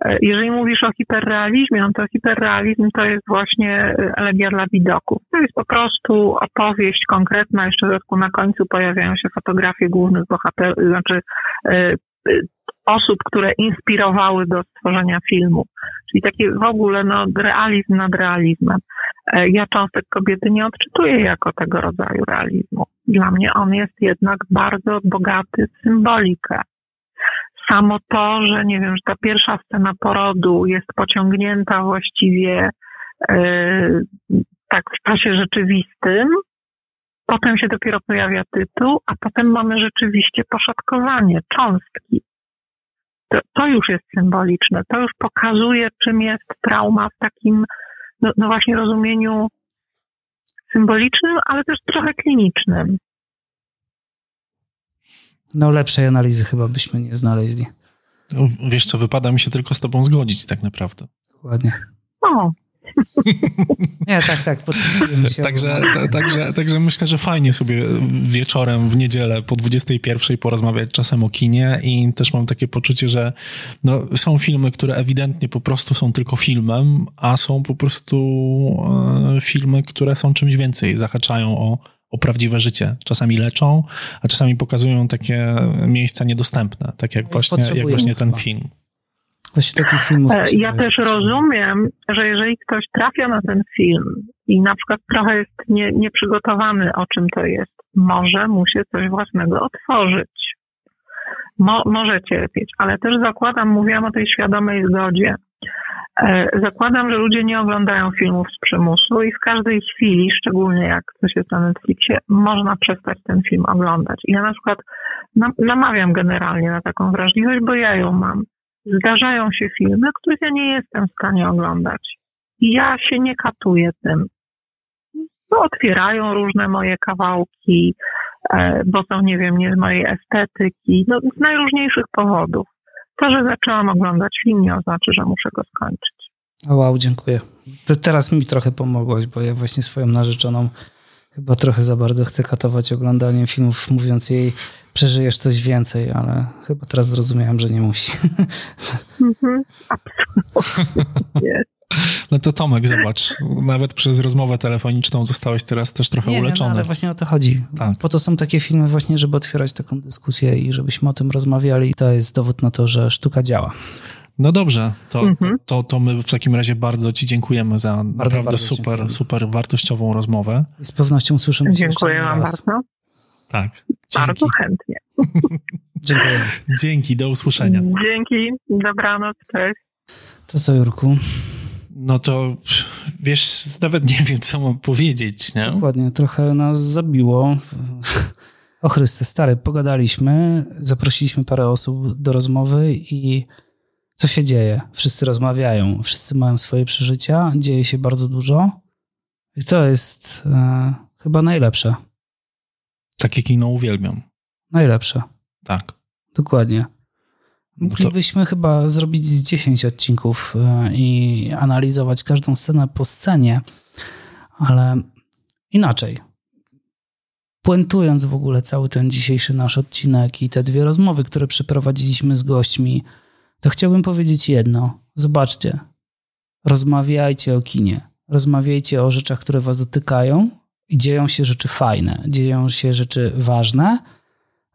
E, Jeżeli mówisz o hiperrealizmie, no to hiperrealizm to jest właśnie e, elegia dla widoków. To jest po prostu opowieść konkretna, jeszcze w dodatku na końcu pojawiają się fotografie głównych bohaterów, znaczy e, osób, które inspirowały do stworzenia filmu. Czyli taki w ogóle no, realizm nad realizmem. Ja cząstek kobiety nie odczytuję jako tego rodzaju realizmu. Dla mnie on jest jednak bardzo bogaty w symbolikę samo to, że nie wiem, że ta pierwsza scena porodu jest pociągnięta właściwie e, tak w czasie rzeczywistym, potem się dopiero pojawia tytuł, a potem mamy rzeczywiście poszatkowanie, cząstki. To, to już jest symboliczne, to już pokazuje, czym jest trauma w takim, no, no właśnie rozumieniu symbolicznym, ale też trochę klinicznym.
No lepszej analizy chyba byśmy nie znaleźli.
No, Wiesz co, wypada mi się tylko z tobą zgodzić tak naprawdę.
Dokładnie.
O, (laughs)
Nie, tak, tak, podpisujemy się.
Także, także, także myślę, że fajnie sobie wieczorem w niedzielę po 21 porozmawiać czasem o kinie i też mam takie poczucie, że no, są filmy, które ewidentnie po prostu są tylko filmem, a są po prostu e, filmy, które są czymś więcej, zahaczają o, o prawdziwe życie. Czasami leczą, a czasami pokazują takie miejsca niedostępne, tak jak właśnie, jak właśnie ten film.
Właśnie takich filmów.
E, ja też rozumiem, że jeżeli ktoś trafia na ten film i na przykład trochę jest nie, nieprzygotowany, o czym to jest, może mu się coś własnego otworzyć. Mo, może cierpieć, ale też zakładam, mówiłam o tej świadomej zgodzie. E, zakładam, że ludzie nie oglądają filmów z przymusu i w każdej chwili, szczególnie jak coś jest na Netflixie, można przestać ten film oglądać. I ja na przykład namawiam generalnie na taką wrażliwość, bo ja ją mam zdarzają się filmy, których ja nie jestem w stanie oglądać. I ja się nie katuję tym. No, otwierają różne moje kawałki, e, bo są, nie wiem, nie z mojej estetyki, no, z najróżniejszych powodów. To, że zaczęłam oglądać film, nie oznacza, że muszę go skończyć.
Wow, dziękuję. To teraz mi trochę pomogłaś, bo ja właśnie swoją narzeczoną chyba trochę za bardzo chcę katować oglądaniem filmów, mówiąc jej, przeżyjesz coś więcej, ale chyba teraz zrozumiałem, że nie musi. (laughs) Mhm,
absolutnie. No to Tomek, zobacz, nawet przez rozmowę telefoniczną zostałeś teraz też trochę nie, uleczony. Nie, no,
ale właśnie o to chodzi. Tak. Po to są takie filmy właśnie, żeby otwierać taką dyskusję i żebyśmy o tym rozmawiali. To jest dowód na to, że sztuka działa.
No dobrze, to, mhm. to, to my w takim razie bardzo Ci dziękujemy za bardzo, naprawdę bardzo super, dziękuję. super wartościową rozmowę.
I z pewnością słyszymy
się Dziękuję Wam bardzo.
Tak.
Dzięki. Bardzo chętnie. (laughs)
Dziękuję. Dzięki, do usłyszenia.
Dzięki, dobranoc, cześć.
To co, Jurku?
No to wiesz, nawet nie wiem, co mam powiedzieć, nie?
Dokładnie, trochę nas zabiło. (laughs) O Chryste, stary, pogadaliśmy, zaprosiliśmy parę osób do rozmowy i co się dzieje? Wszyscy rozmawiają, wszyscy mają swoje przeżycia, dzieje się bardzo dużo i to jest e, chyba najlepsze.
Takie kino uwielbiam.
Najlepsze.
Tak.
Dokładnie. Moglibyśmy to... chyba zrobić z 10 odcinków e, i analizować każdą scenę po scenie, ale inaczej. Puentując w ogóle cały ten dzisiejszy nasz odcinek i te dwie rozmowy, które przeprowadziliśmy z gośćmi, to chciałbym powiedzieć jedno. Zobaczcie, rozmawiajcie o kinie, rozmawiajcie o rzeczach, które was dotykają i dzieją się rzeczy fajne, dzieją się rzeczy ważne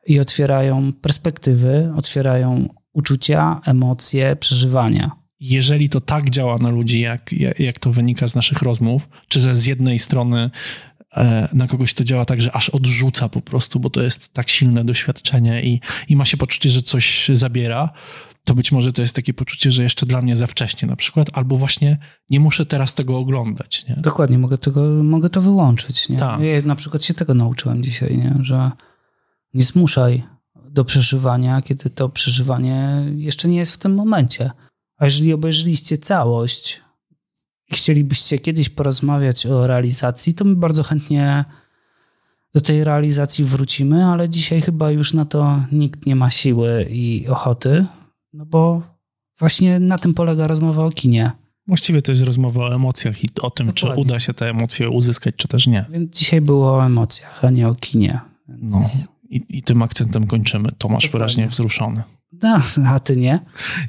i otwierają perspektywy, otwierają uczucia, emocje, przeżywania.
Jeżeli to tak działa na ludzi, jak, jak to wynika z naszych rozmów, czy że z jednej strony e, na kogoś to działa tak, że aż odrzuca po prostu, bo to jest tak silne doświadczenie i, i ma się poczucie, że coś zabiera, to być może to jest takie poczucie, że jeszcze dla mnie za wcześnie na przykład, albo właśnie nie muszę teraz tego oglądać. Nie?
Dokładnie, mogę, tego, mogę to wyłączyć. Nie? Tak. Ja na przykład się tego nauczyłem dzisiaj, nie? że nie zmuszaj do przeżywania, kiedy to przeżywanie jeszcze nie jest w tym momencie. A jeżeli obejrzeliście całość i chcielibyście kiedyś porozmawiać o realizacji, to my bardzo chętnie do tej realizacji wrócimy, ale dzisiaj chyba już na to nikt nie ma siły i ochoty, no bo właśnie na tym polega rozmowa o kinie.
Właściwie to jest rozmowa o emocjach i o tym, Dokładnie. czy uda się te emocje uzyskać, czy też nie.
Więc dzisiaj było o emocjach, a nie o kinie. Więc...
No i, i tym akcentem kończymy. Tomasz Dokładnie. wyraźnie wzruszony.
No, a ty nie?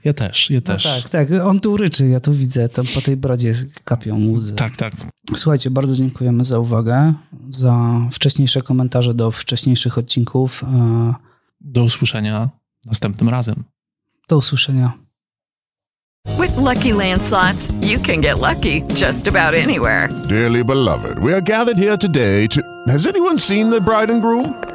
Ja też, ja no też.
tak, tak. On tu ryczy, ja tu widzę, tam po tej brodzie kapią łzy.
Tak, tak.
Słuchajcie, bardzo dziękujemy za uwagę, za wcześniejsze komentarze do wcześniejszych odcinków. E,
do usłyszenia następnym razem.
Do usłyszenia.
With lucky landslots, you can get lucky just about anywhere.
Dearly beloved, we are gathered here today to. Has anyone seen the bride and groom?